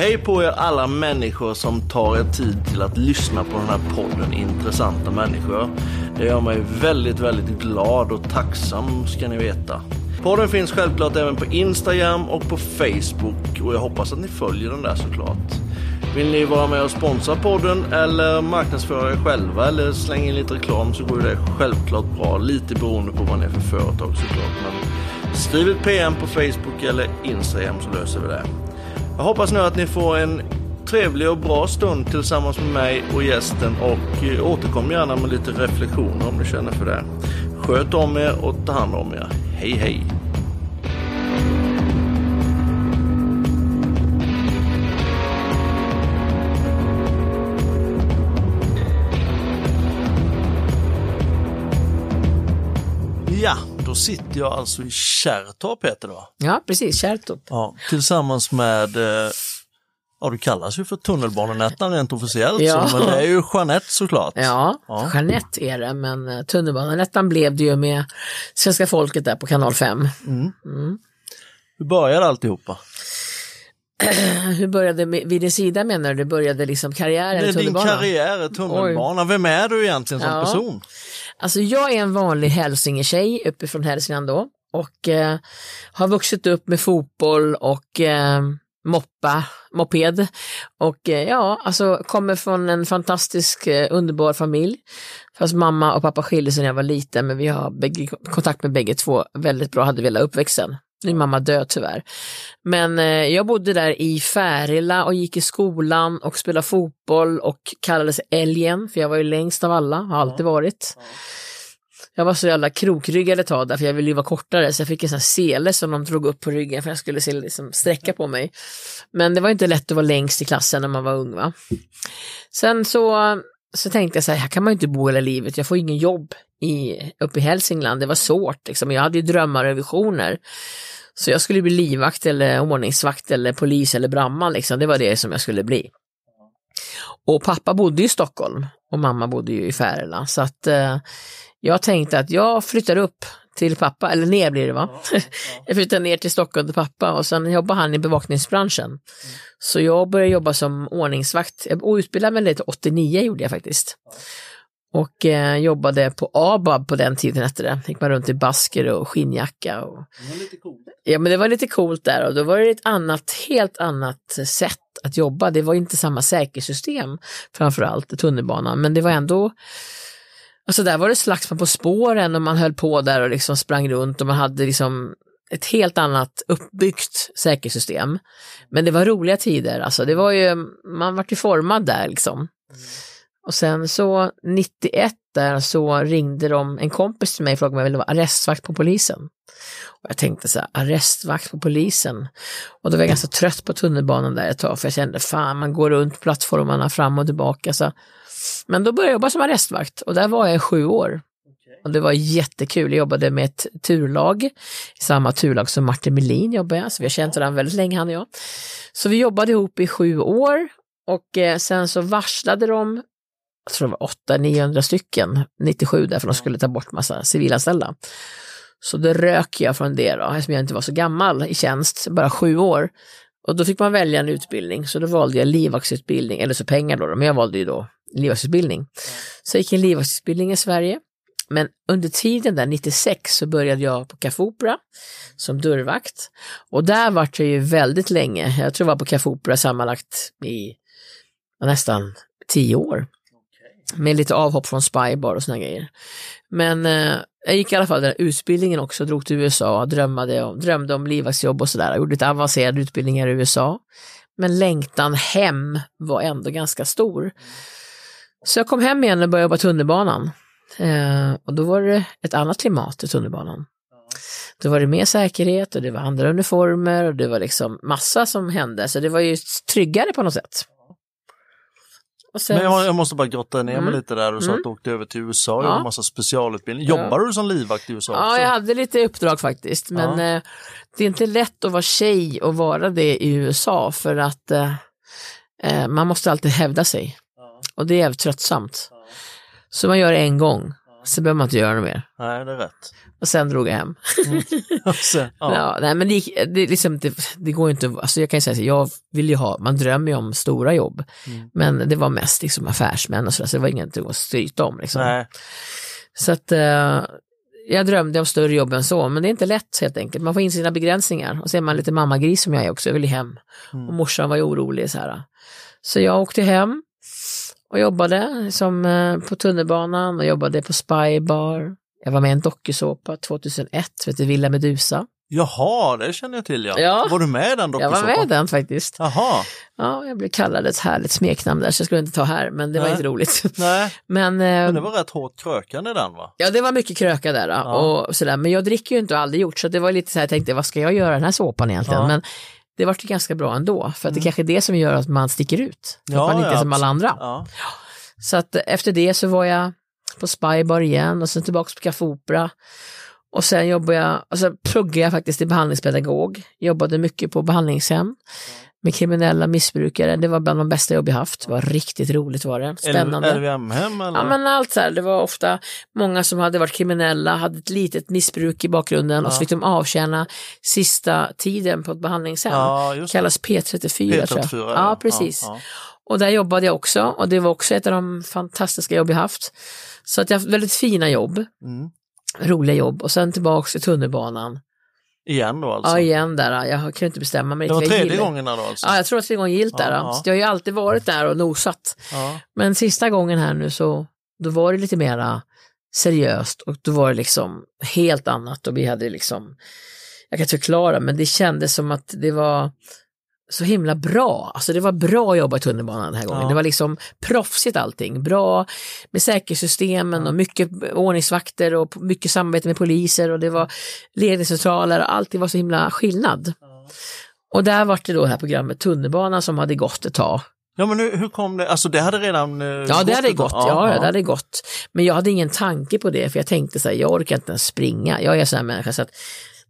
Hej på er alla människor som tar er tid till att lyssna på den här podden Intressanta människor. Det gör mig väldigt, väldigt glad och tacksam ska ni veta. Podden finns självklart även på Instagram och på Facebook och jag hoppas att ni följer den där såklart. Vill ni vara med och sponsra podden eller marknadsföra er själva eller slänga in lite reklam så går det självklart bra. Lite beroende på vad ni är för företag såklart. Men skriv ett PM på Facebook eller Instagram så löser vi det. Jag hoppas nu att ni får en trevlig och bra stund tillsammans med mig och gästen och eh, återkom gärna med lite reflektioner om ni känner för det. Sköt om er och ta hand om er. Hej hej! Då sitter jag alltså i Kärrtorp heter det va? Ja, precis, Kärrtorp. Ja, tillsammans med, eh, ja du kallas ju för tunnelbanenättan rent officiellt, Ja. så, men det är ju Jeanette såklart. Ja, Ja. Jeanette är det, men eh, tunnelbanenettan blev det ju med svenska folket där på kanal 5. Hur började alltihopa? Hur började vid din sida menar du? Det började liksom karriären i är din tunnelbanan? karriär i tunnelbana. Vem är du egentligen som Ja. person? Alltså jag är en vanlig hälsingetjej uppifrån Hälsingland då och eh, har vuxit upp med fotboll och eh, moppa, moped och eh, ja, alltså kommer från en fantastisk eh, underbar familj. Fast mamma och pappa skilde sig när jag var liten men vi har bägge, kontakt med bägge två väldigt bra, hade vi hela uppväxten. Nu är mamma död tyvärr. Men eh, jag bodde där i Färila och gick i skolan och spelade fotboll och kallades älgen, för jag var ju längst av alla, har alltid varit. Jag var så jävla krokryggad ett tag där, för jag ville ju vara kortare, så jag fick en sån här sele som de drog upp på ryggen för jag skulle se, liksom, sträcka på mig. Men det var inte lätt att vara längst i klassen när man var ung. Va? Sen så, så tänkte jag så här, här kan man ju inte bo hela livet, jag får ingen jobb i, uppe i Hälsingland, det var svårt. Liksom. Jag hade ju drömmar och visioner. Så jag skulle bli livvakt eller ordningsvakt eller polis eller brandman, liksom. det var det som jag skulle bli. Och pappa bodde i Stockholm och mamma bodde ju i Färila. Så att eh, jag tänkte att jag flyttar upp till pappa, eller ner blir det va? jag flyttar ner till Stockholm till pappa och sen jobbar han i bevakningsbranschen. Så jag började jobba som ordningsvakt. Jag utbildade mig lite 89 gjorde jag faktiskt. Och eh, jobbade på ABAB på den tiden hette det. Gick man runt i basker och skinnjacka. Och... Ja men det var lite coolt där och då var det ett annat, helt annat sätt att jobba. Det var inte samma säkerhetssystem framförallt tunnelbanan men det var ändå Alltså där var det slagsmål på spåren och man höll på där och liksom sprang runt och man hade liksom ett helt annat uppbyggt säkerhetssystem. Men det var roliga tider, alltså det var ju, man vart ju formad där liksom. Och sen så 91 där så ringde de, en kompis till mig och frågade om jag ville vara arrestvakt på polisen. Och jag tänkte så här, arrestvakt på polisen. Och då var jag ganska trött på tunnelbanan där ett tag för jag kände fan man går runt plattformarna fram och tillbaka. Så. Men då började jag jobba som arrestvakt och där var jag i sju år. Och det var jättekul, jag jobbade med ett turlag, samma turlag som Martin Melin jobbade jag, så vi har känt varandra väldigt länge han och jag. Så vi jobbade ihop i sju år och eh, sen så varslade de, jag tror det var 800-900 stycken, 97 därför de skulle ta bort massa civilanställda. Så då rök jag från det då, eftersom jag inte var så gammal i tjänst, bara sju år. Och då fick man välja en utbildning, så då valde jag livvaktsutbildning, eller så pengar då, men jag valde ju då livvaktsutbildning. Så jag gick en livvaktsutbildning i Sverige. Men under tiden där, 96, så började jag på Café Opera som dörrvakt. Och där var jag ju väldigt länge, jag tror jag var på Café Opera sammanlagt i nästan tio år. Med lite avhopp från Spybar och såna grejer. Men eh, jag gick i alla fall den här utbildningen också, drog till USA, drömde om, drömde om livvaktsjobb och sådär. Gjorde lite avancerade utbildningar i USA. Men längtan hem var ändå ganska stor. Så jag kom hem igen och började jobba tunnelbanan. Eh, och då var det ett annat klimat i tunnelbanan. Då var det mer säkerhet och det var andra uniformer och det var liksom massa som hände. Så det var ju tryggare på något sätt. Sen, Men jag, jag måste bara grotta ner mig Mm. lite där. Du sa Mm. att du åkte över till USA och Ja. gjorde en massa specialutbildning. Ja. Jobbar du som livvakt i USA Ja, också? jag hade lite uppdrag faktiskt. Men Ja. eh, det är inte lätt att vara tjej och vara det i USA för att eh, eh, man måste alltid hävda sig. Och det är jävligt tröttsamt. Så man gör det en gång, så behöver man inte göra det mer. Nej, det är rätt. och sen drog jag hem. Så, ja. Ja, nej, men det, det, liksom, det, det går ju inte, alltså jag kan ju säga så, jag vill ju ha, man drömmer ju om stora jobb, Mm. men det var mest liksom affärsmän och så, där, så det var ingenting att skryta om. Liksom. Nej. Så att eh, jag drömde om större jobb än så, men det är inte lätt helt enkelt. Man får in sina begränsningar och så är man lite mammagris som jag är också, jag vill ju hem. Mm. Och morsan var ju orolig så här. Så jag åkte hem och jobbade som, eh, på tunnelbanan och jobbade på Spybar. Jag var med i en dokusåpa 2001, som heter Villa Medusa. Jaha, det känner jag till ja. Ja. Var du med i den Jag var med i dokusåpan? den faktiskt. Jaha, Ja, jag blev kallad ett härligt smeknamn där så jag skulle inte ta här, men det var Nej. inte roligt. nej, Men, men eh, det var rätt hårt krökande den va? ja, det var mycket kröka där Ja. och sådär. Men jag dricker ju inte och aldrig gjort, så det var lite så här, jag tänkte, vad ska jag göra den här såpan egentligen? Ja. Men det var ganska bra ändå, för att det kanske är det som gör att man sticker ut. Att Ja, man inte är som alla andra. Ja. Så att efter det så var jag på Spybar igen och sen tillbaka på Café Opera. Och sen jobbade jag, och så pluggade jag faktiskt till behandlingspedagog. Jobbade mycket på behandlingshem med kriminella missbrukare. Det var bland de bästa jobb jag haft. Det var riktigt roligt var det. Spännande. LVM-hem eller? Ja men allt så här, det var ofta många som hade varit kriminella, hade ett litet missbruk i bakgrunden och så Ja. fick de avtjäna sista tiden på ett behandlingshem. ja. Kallas P34, tror jag. P34, Ja, precis. Ja, Och där jobbade jag också och det var också ett av de fantastiska jobb jag haft. Så att jag har haft väldigt fina jobb, ja. Mm. roliga jobb och sen tillbaks till tunnelbanan. Igen då alltså? Ja igen där, jag kunde inte bestämma mig. det var tredje gången då alltså? Ja, jag tror att tredje gången gillt där. Ja, jag har ju alltid varit där och nosat. Ja. Men sista gången här nu så då var det lite mera seriöst och då var det liksom helt annat och vi hade liksom, jag kan inte förklara men det kändes som att det var så himla bra. Alltså det var bra att jobba i tunnelbanan den här gången. Ja. Det var liksom proffsigt allting. Bra med säkerhetssystemen och mycket ordningsvakter och mycket samarbete med poliser och det var ledningscentraler och allting var så himla skillnad. Och där var det då det här programmet Tunnelbanan som hade gått ett tag. Ja men hur, hur kom det, alltså det hade redan eh, Ja, det hade gått. Ja, ja, det hade gått. Men jag hade ingen tanke på det, för jag tänkte så här, jag orkar inte ens springa. Jag är så här människa så att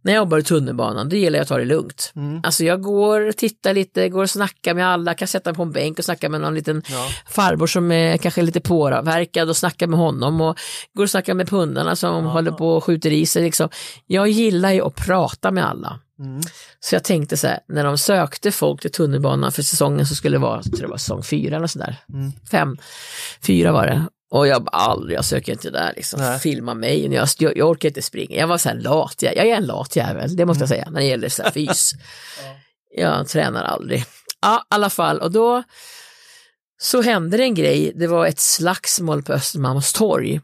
när jag jobbar i tunnelbanan, då gillar jag att ta det lugnt. Mm. Alltså jag går, tittar lite, går och snackar med alla, kan sätta mig på en bänk och snacka med någon liten Ja. farbror som är kanske lite påverkad och snacka med honom och går och snackar med pundarna som håller på och skjuter i sig. Liksom. Jag gillar ju att prata med alla. Mm. Så jag tänkte så här, när de sökte folk till tunnelbanan för säsongen så skulle det vara, jag tror det var säsong fyra eller sådär. Mm. Fem, fyra var det. Och jag bara, aldrig, jag söker inte där liksom. Nej. Filma mig, jag, jag, jag orkar inte springa. Jag var så här lat, jag, jag är en lat jävel, det måste jag säga, när det gäller så här fys. Jag tränar aldrig. Ja, i alla fall, och då så hände det en grej, det var ett slagsmål på Östermalmstorg.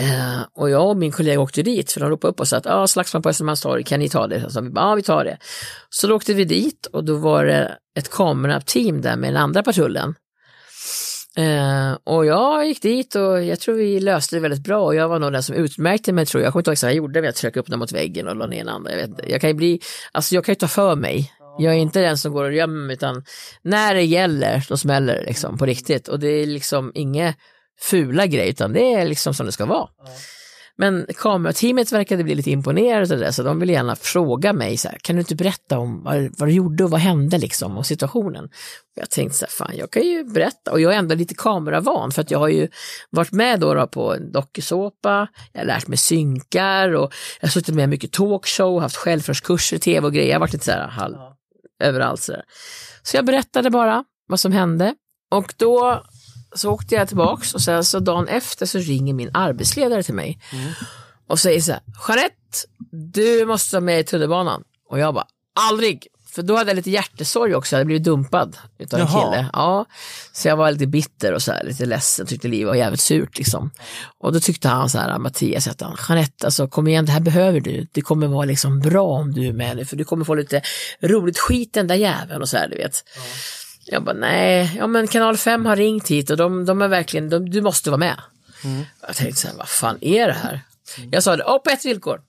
Eh, och jag och min kollega åkte dit för de ropade upp och sa att ah, slagsmål på Östermalmstorg, kan ni ta det? Så vi bara, ja vi tar det. Så då åkte vi dit och då var det ett kamerateam där med den andra patrullen. Eh, och jag gick dit och jag tror vi löste det väldigt bra och jag var nog den som utmärkte mig tror jag. Jag kommer inte ihåg exakt vad jag gjorde men jag tryckte upp den mot väggen och la ner den andra. Jag, vet, jag kan ju bli, alltså jag kan ju ta för mig. Jag är inte den som går och gömmer mig utan när det gäller då smäller det liksom på riktigt och det är liksom inga fula grejer utan det är liksom som det ska vara. Men kamerateamet verkade bli lite imponerade av det så de ville gärna fråga mig så här, kan du inte berätta om vad, vad du gjorde och vad hände liksom och situationen. Och jag tänkte så här, fan jag kan ju berätta och jag är ändå lite kameravan för att jag har ju varit med då, då på en dokusåpa, jag har lärt mig synkar och jag har suttit med mycket talkshow, haft självförskurser, tv och grejer, jag har varit lite så här halv, överallt så där. Så jag berättade bara vad som hände och då så åkte jag tillbaks och sen så dagen efter så ringer min arbetsledare till mig och säger så här, Jeanette, du måste vara med i tunnelbanan. Och jag bara, aldrig! För då hade jag lite hjärtesorg också, jag hade blivit dumpad utav en kille. Ja, så jag var lite bitter och så här, lite ledsen, tyckte livet var jävligt surt liksom. Och då tyckte han så här, Mattias, att han, Jeanette, alltså kom igen, det här behöver du. Det kommer vara liksom bra om du är med nu, för du kommer få lite roligt skit den där jäveln och så här, du vet. Jag bara, nej, ja men kanal 5 har ringt hit och de, de är verkligen, de, du måste vara med. Jag tänkte så här, vad fan är det här? Jag sa det, oh, på ett villkor.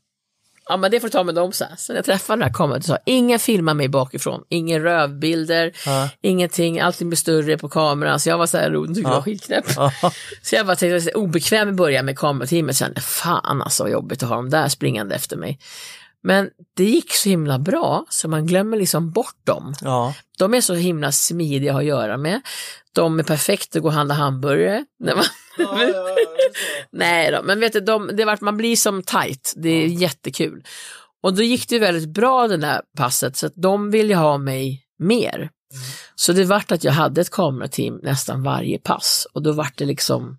Ja men det får du ta med dem så här. Sen jag träffade den här kameran, sa ingen filmar mig bakifrån, inga rövbilder, Ja. ingenting, allting blir större på kameran. Så jag var så här, tyckte jag var skitknäpp. Ja. Så jag tänkte, var så obekväm i början med kamerateamet, sen fan alltså vad jobbigt att ha dem där springande efter mig. Men det gick så himla bra så man glömmer liksom bort dem. Ja. De är så himla smidiga att göra med. De är perfekta att gå och handla hamburgare. När man... Nej då, men vet du, de, det vart, man blir som tight. Det är jättekul. Och då gick det väldigt bra det där passet så att de ville ha mig mer. Så det vart att jag hade ett kamerateam nästan varje pass och då vart det liksom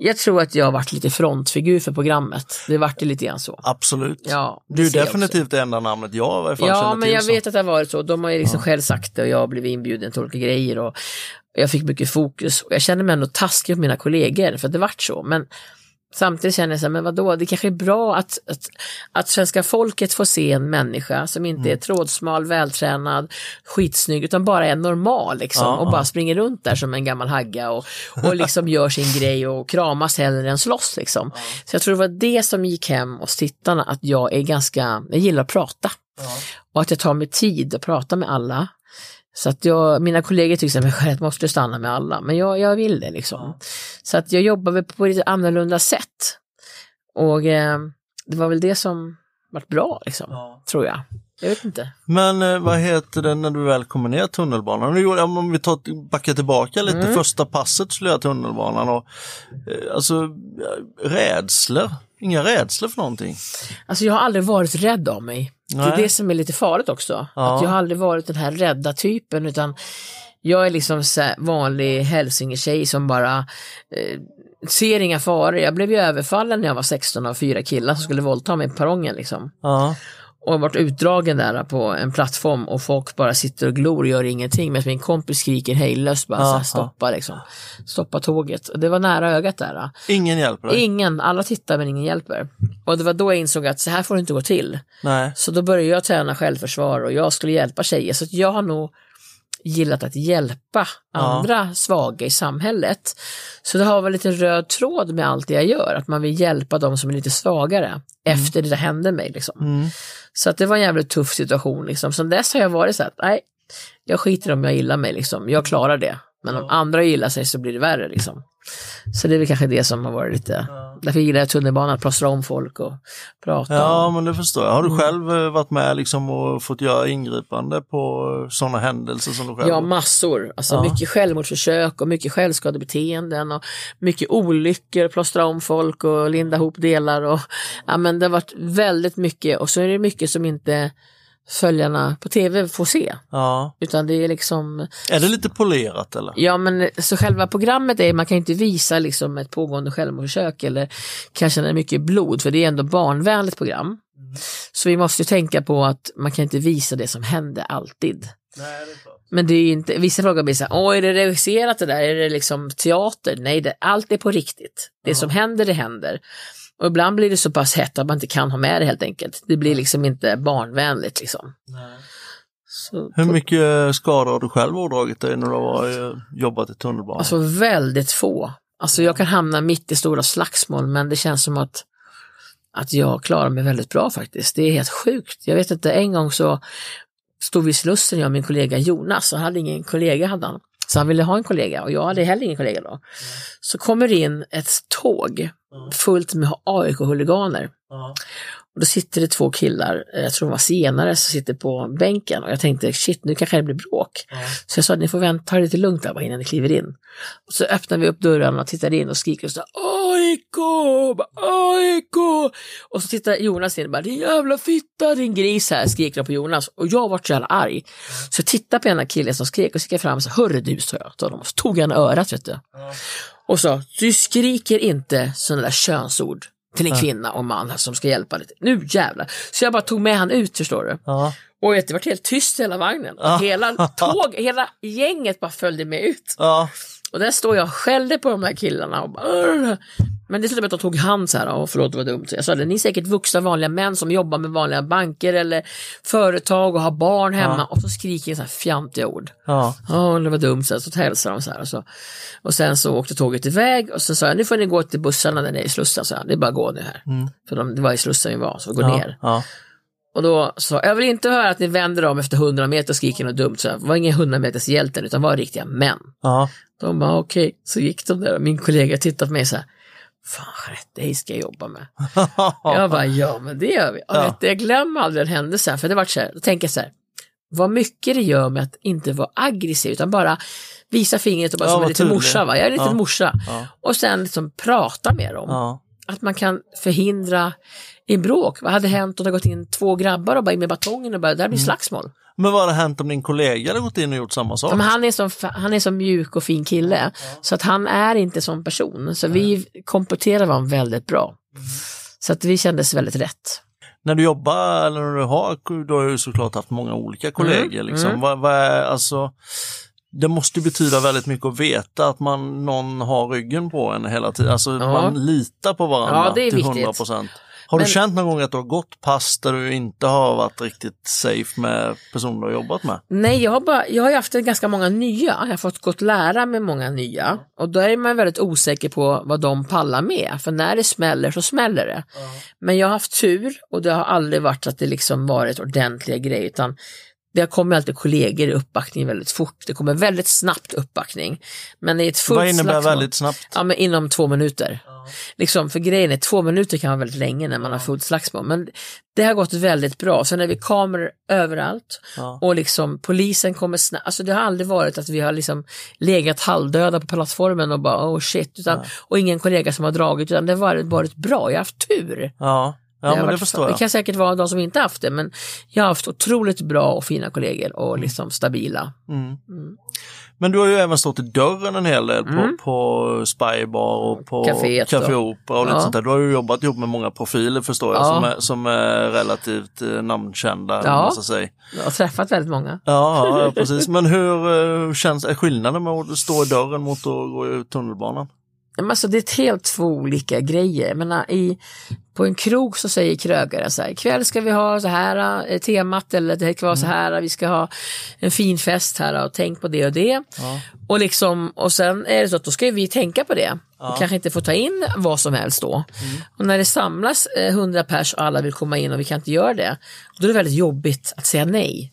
jag tror att jag varit lite frontfigur för programmet. Det vart det lite grann så. Absolut. Ja, Du är definitivt det enda namnet jag i alla fall Ja, men jag som- vet att det har varit så. De har ju liksom själv sagt det och jag har blivit inbjuden till olika grejer och jag fick mycket fokus. Och jag känner mig ändå taskig på mina kollegor för det vart så. Men samtidigt känner jag så här, men vadå, det kanske är bra att, att, att svenska folket får se en människa som inte Mm. är trådsmal, vältränad, skitsnygg, utan bara är normal liksom Ja, och ja. bara springer runt där som en gammal hagga och, och liksom gör sin grej och kramas hellre än slåss liksom. Så jag tror det var det som gick hem hos tittarna, att jag är ganska, jag gillar att prata. Och att jag tar mig tid att prata med alla. Så att jag, mina kollegor tycker att jag måste stanna med alla, men jag, jag vill det liksom. Så att jag jobbar på ett lite annorlunda sätt. Och eh, det var väl det som varit bra liksom, tror jag. Jag vet inte. Men eh, vad heter det när du väl kommer ner tunnelbanan? Nu gjorde- Om vi tar, backar tillbaka lite, Mm. första passet skulle jag tunnelbanan och eh, alltså eh, rädslor, inga rädslor för någonting. Alltså jag har aldrig varit rädd av mig. Det är Nej. det som är lite farligt också. Ja. Att jag har aldrig varit den här rädda typen utan jag är liksom vanlig hälsingetjej som bara eh, ser inga faror. Jag blev ju överfallen när jag var 16 av fyra killar som skulle våldta mig på perrongen liksom. Ja, Och varit utdragen där på en plattform och folk bara sitter och glor och gör ingenting medan min kompis skriker hejdlöst bara här, stoppa liksom. Stoppa tåget. Och det var nära ögat där. ingen hjälper dig? Ingen, alla tittar men ingen hjälper. Och det var då jag insåg att så här får det inte gå till. Nej. Så då började jag träna självförsvar och jag skulle hjälpa tjejer. Så att jag har nog gillat att hjälpa andra svaga i samhället. Så det har väl lite röd tråd med allt det jag gör, att man vill hjälpa de som är lite svagare efter det där hände mig. Liksom. Mm. Så att det var en jävligt tuff situation. Liksom. Sen dess har jag varit så att, nej, jag skiter om jag gillar mig, liksom. jag klarar det. Men om andra gillar sig så blir det värre. Liksom. Så det är väl kanske det som har varit lite, därför gillar jag tunnelbanan, att plåstra om folk och prata. Ja, om. men det förstår jag. Har Mm. du själv eh, varit med liksom och fått göra ingripande på sådana händelser som du själv Ja, massor. Alltså Ja. mycket självmordsförsök och mycket självskadebeteenden och mycket olyckor, plåstra om folk och linda ihop delar och ja men det har varit väldigt mycket och så är det mycket som inte följarna på tv får se. Ja. Utan det är liksom, Är det lite polerat eller? ja men så själva programmet är, man kan inte visa liksom ett pågående självmordsförsök eller kanske när det är mycket blod för det är ändå barnvänligt program. Så vi måste ju tänka på att man kan inte visa det som hände alltid. Nej, det. Men det är ju inte, vissa frågor blir så här, åh är det regisserat det där, är det liksom teater? Nej, det, allt är på riktigt. Det som händer, det händer. Och ibland blir det så pass hett att man inte kan ha med det helt enkelt. Det blir liksom inte barnvänligt liksom. Så, Hur mycket skador har du själv ådragit dig när du har eh, jobbat i tunnelbanan? Alltså väldigt få. Alltså jag kan hamna mitt i stora slagsmål men det känns som att, att jag klarar mig väldigt bra faktiskt. Det är helt sjukt. Jag vet inte, en gång så stod vi i Slussen, jag och min kollega Jonas, och han hade ingen kollega hade han. Så han ville ha en kollega och jag hade heller ingen kollega då. Så kommer det in ett tåg fullt med AIK-huliganer. Ja. Och då sitter det två killar, eh, jag tror de var senare, som sitter på bänken och jag tänkte shit nu kanske det blir bråk. Så jag sa ni får vänta, ta det lite lugnt där innan ni kliver in. Och så öppnar vi upp dörrarna och tittar in och skriker och så AIK, AIK! Och så tittar Jonas in och bara din jävla fitta din gris här, skriker de på Jonas. Och jag vart så jävla arg. Så jag tittade på ena killen som skrek och så gick jag fram och sa hörru du, sa jag till honom. Och så tog han örat vet du. Och sa du skriker inte sådana där könsord till en kvinna och man som ska hjälpa dig. Nu jävlar. Så jag bara tog med han ut förstår du. Ja. Och det var helt tyst i hela vagnen. Och hela tåg, hela gänget bara följde med ut. Ja. Och där står jag och skällde på de här killarna. Och bara, men det slutade med att de tog hand så här, och förlåt det var dumt. Jag sa det, ni är säkert vuxna vanliga män som jobbar med vanliga banker eller företag och har barn hemma. Och så skriker jag så här fjantiga ord. Ja. Ja, det var dumt, så, här, så hälsade de så här. Och, så. och sen så åkte tåget iväg och så sa jag, nu får ni gå till bussarna där nere i Slussen. Så jag, det är bara att gå nu här. För de, det var i Slussen vi var, så gå Ja. ner. Ja. Och då sa jag vill inte höra att ni vänder om efter 100 meter och skriker något dumt. Så jag var ingen 100 meters hjälten utan var riktiga män. Ja. De bara okej, så gick de där och min kollega tittade på mig så här. fan Jeanette, dig ska jag jobba med. jag bara, ja men det gör vi. Och Ja. vet jag glömmer aldrig den händelsen, för det var så här, då tänker jag så här, vad mycket det gör med att inte vara aggressiv, utan bara visa fingret och bara Ja, som en liten morsa. Va? Jag är en liten Ja. morsa. Ja. Och sen liksom prata med dem. Ja. Att man kan förhindra i bråk. Vad hade hänt om det gått in två grabbar och bara in med batongen och bara, där Mm. blir slagsmål. Men vad hade hänt om din kollega hade gått in och gjort samma sak? Men han, är så, han är så mjuk och fin kille, så att han är inte som person. Så vi kompletterar varandra väldigt bra. Så att vi kändes väldigt rätt. När du jobbar, eller när du har, du har ju såklart haft många olika kollegor. liksom. mm. Vad, vad är, alltså, det måste betyda väldigt mycket att veta att man, någon har ryggen på en hela tiden. Alltså Ja. man litar på varandra Ja, det är till viktigt. 100 procent. Har du Men- känt någon gång att du har gått pass där du inte har varit riktigt safe med personer du har jobbat med? Nej, jag har, bara, jag har haft ganska många nya. Jag har fått gått lära med många nya. Och då är man väldigt osäker på vad de pallar med. För när det smäller så smäller det. Men jag har haft tur och det har aldrig varit att det liksom varit ordentliga grejer. Utan det kommer alltid kollegor i uppbackning väldigt fort. Det kommer väldigt snabbt uppbackning. Men i ett fullt Vad innebär slagsmål- väldigt snabbt? Ja, men inom två minuter. Liksom, för grejen är, två minuter kan vara väldigt länge när man har fullt slagsmål. Men det har gått väldigt bra. Sen är vi kameror överallt Ja. och liksom polisen kommer snabbt. Alltså det har aldrig varit att vi har liksom legat halvdöda på plattformen och bara oh shit. Utan, och ingen kollega som har dragit utan det har varit, varit bra. Jag har haft tur. Ja, ja har men det förstår det jag. kan säkert vara de som inte haft det men jag har haft otroligt bra och fina kollegor och liksom stabila. Mm. Men du har ju även stått i dörren en hel del på, Mm. på Spybar och på Caféet Café och- Opera och lite Ja. sånt där. Du har ju jobbat ihop med många profiler förstår jag Ja. som, är, som är relativt eh, namnkända. Ja. Säga. Jag har träffat väldigt många. Ja, ja, precis. Men hur eh, känns är skillnaden med att stå i dörren mot att gå i tunnelbanan? Men alltså det är helt två olika grejer. Jag menar, i, på en krog så säger krögare så här, ikväll ska vi ha så här eh, temat eller det ska vara så här, vi ska ha en fin fest här och tänk på det och det. Ja. Och, liksom, och sen är det så att då ska vi tänka på det. Ja. Och kanske inte få ta in vad som helst då. Och när det samlas eh, 100 pers och alla vill komma in och vi kan inte göra det, då är det väldigt jobbigt att säga nej.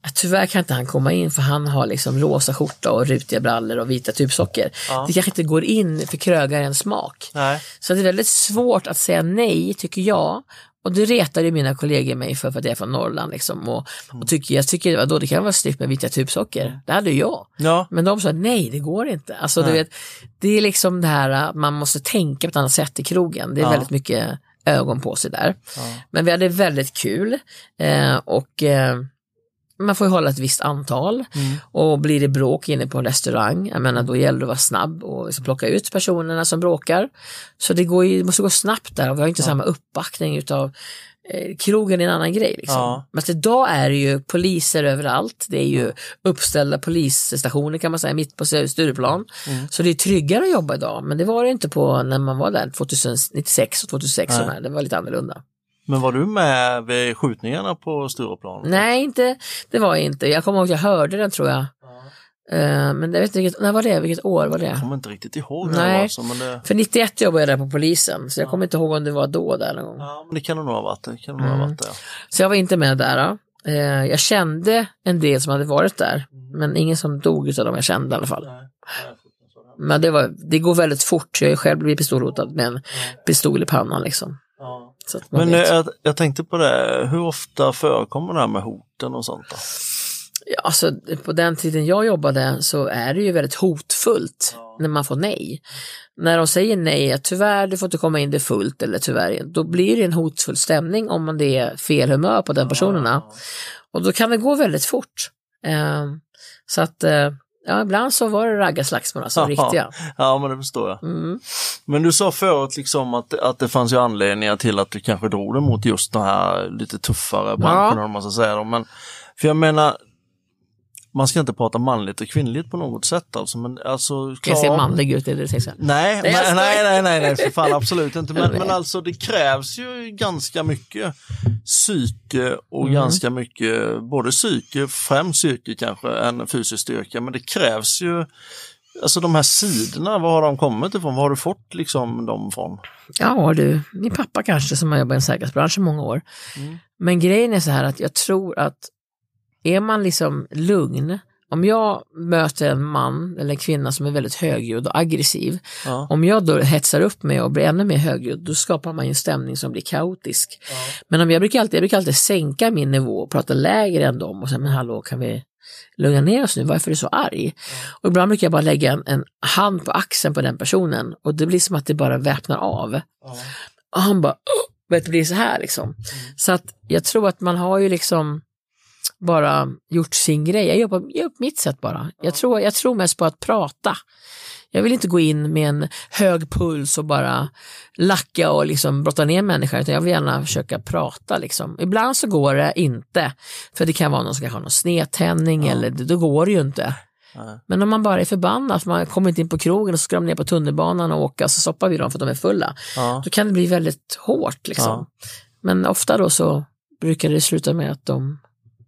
Att tyvärr kan inte han komma in för han har liksom rosa skjorta och rutiga brallor och vita tubsocker. Ja. Det kanske inte går in för krögarens smak. Nej. Så det är väldigt svårt att säga nej, tycker jag. Och det retar ju mina kollegor mig för, för att jag är från Norrland. Liksom, och, och tycker, jag tycker vadå, det kan vara snyggt med vita tubsocker. Det hade jag. Ja, Men de sa nej, det går inte. Alltså, du vet, det är liksom det här att man måste tänka på ett annat sätt i krogen. Det är Ja. väldigt mycket ögon på sig där. Ja. Men vi hade väldigt kul eh, och eh, man får ju hålla ett visst antal Mm. och blir det bråk inne på en restaurang, jag menar då gäller det att vara snabb och liksom plocka ut personerna som bråkar. Så det, går ju, det måste gå snabbt där och vi har inte samma uppbackning utav eh, krogen är en annan grej. Liksom. Ja. Men att idag är det ju poliser överallt, det är ju uppställda polisstationer kan man säga mitt på Stureplan. Mm. Så det är tryggare att jobba idag, men det var det inte på när man var där 2096 och 2006, Nej. och här. det var lite annorlunda. Men var du med vid skjutningarna på Stureplan? Nej, inte, det var jag inte. Jag kommer ihåg att jag hörde den tror jag. Eh, men jag vet inte vilket, när var det? Vilket år var det? Jag kommer inte riktigt ihåg Nej. var så, men det, För 91 jobbade jag där på polisen, så jag kommer inte ihåg om det var då där någon gång. ja, men det kan det nog ha varit. Det kan det nog ha Mm. varit det. Så jag var inte med där. Då. Eh, jag kände en del som hade varit där, men ingen som dog utav dem jag kände i alla fall. Men det, var, det går väldigt fort, jag är själv blivit pistolhotad med en pistol i pannan liksom. Ja. Men eh, jag, jag tänkte på det, hur ofta förekommer det här med hoten och sånt? Då? Ja, alltså, på den tiden jag jobbade så är det ju väldigt hotfullt när man får nej. När de säger nej, tyvärr du får inte komma in det är fullt eller tyvärr, då blir det en hotfull stämning om man det är fel humör på den personerna. Och då kan det gå väldigt fort. Eh, så att eh, ja, ibland så var det raggarslagsmål, alltså Ja. riktiga. Ja, men det förstår jag. Mm. Men du sa förut liksom att, att det fanns ju anledningar till att du kanske drog dig mot just de här lite tuffare branscherna, om man ska säga. dem. Men, för jag menar, man ska inte prata manligt och kvinnligt på något sätt alltså. Men alltså, Jag ser klar- manlig ut, är det? Nej, Nej, nej, nej, nej, för fan absolut inte. Men, men alltså det krävs ju ganska mycket psyke och Mm. ganska mycket, både psyke, främst psyke kanske, än fysisk styrka. Men det krävs ju, alltså de här sidorna, var har de kommit ifrån? Var har du fått liksom dem från? Ja du, min pappa kanske som har jobbat i en säkerhetsbransch i många år. Mm. Men grejen är så här att jag tror att är man liksom lugn om jag möter en man eller en kvinna som är väldigt högljudd och aggressiv, Ja. om jag då hetsar upp mig och blir ännu mer högljudd, då skapar man ju en stämning som blir kaotisk. Men om jag brukar alltid, jag brukar alltid sänka min nivå och prata lägre än dem och säga, men hallå, kan vi lugna ner oss nu, varför är du så arg? Och ibland brukar jag bara lägga en, en hand på axeln på den personen och det blir som att det bara väpnar av. Och han bara, vet, det blir så här liksom. Så att jag tror att man har ju liksom bara gjort sin grej. Jag gör på, jag gör på mitt sätt bara. Jag tror, jag tror mest på att prata. Jag vill inte gå in med en hög puls och bara lacka och liksom brotta ner människor, utan jag vill gärna försöka prata. Liksom. Ibland så går det inte, för det kan vara någon som kanske har någon snedtändning eller då går det ju inte. Men om man bara är förbannad, för man kommer inte in på krogen och så ska de ner på tunnelbanan och åka, så stoppar vi dem för att de är fulla. Ja. Då kan det bli väldigt hårt. Liksom. Ja. Men ofta då så brukar det sluta med att de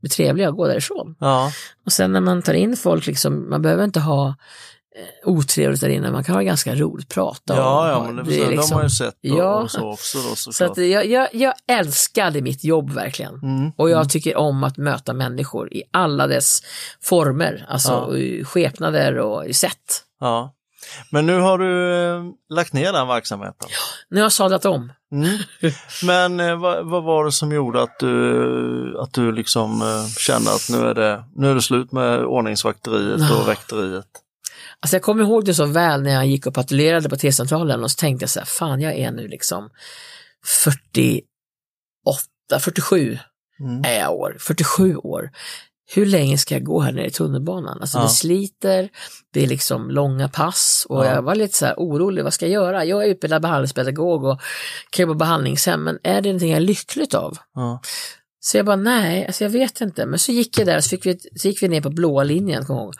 blir trevliga och går därifrån. Ja. Och sen när man tar in folk, liksom, man behöver inte ha eh, otrevligt där inne, man kan ha ganska roligt, prata. Ja, ja, men det, det är de liksom- har ju sett och, Ja. och så också då Så såklart. att jag, jag, jag älskade mitt jobb verkligen. Mm. Och jag tycker om att möta människor i alla dess former, alltså Ja. i skepnader och i sätt. Ja. Men nu har du eh, lagt ner den verksamheten. Nu har jag sadlat om. Mm. Men eh, vad, vad var det som gjorde att du, att du liksom eh, kände att nu är, det, nu är det slut med ordningsvakteriet och väkteriet? Alltså jag kommer ihåg det så väl när jag gick och patrullerade på T-centralen och så tänkte jag så här, fan jag är nu liksom 48, 47 Mm. är jag år, 47 år. Hur länge ska jag gå här nere i tunnelbanan? Alltså Ja. det sliter, det är liksom långa pass och Ja. jag var lite så här orolig, vad ska jag göra? Jag är utbildad behandlingspedagog och kan jobba på behandlingshem, men är det någonting jag är lyckligt av? Ja. Så jag bara, nej, alltså jag vet inte. Men så gick jag där så, fick vi, så gick vi ner på blåa linjen, jag ihåg.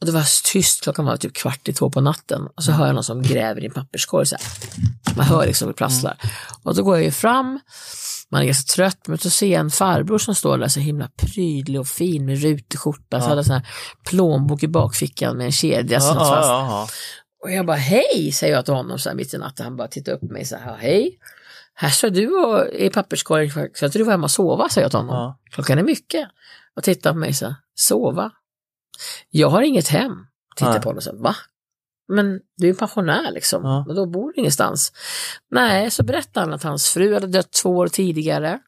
Och det var tyst, klockan var typ kvart i två på natten. Och så hör jag någon som gräver i en papperskorg. Så här. Man hör liksom hur det prasslar. Och då går jag ju fram, man är ganska trött, men så ser jag en farbror som står där så himla prydlig och fin med rutig skjorta. Så hade sån här plånbok i bakfickan med en kedja Ja, som ja, fast. ja, Och jag bara hej, säger jag till honom så här mitt i natten. Han bara tittar upp på mig så här, hej. Här står du och är i papperskorgen, ska inte du vara hemma och sova, säger jag till honom. Ja. Klockan är mycket. Och tittar på mig så här, sova? Jag har inget hem. Tittar på honom så här, va? Men du är ju pensionär liksom, Ja. och då bor du ingenstans. Nej, så berättade han att hans fru hade dött två år tidigare.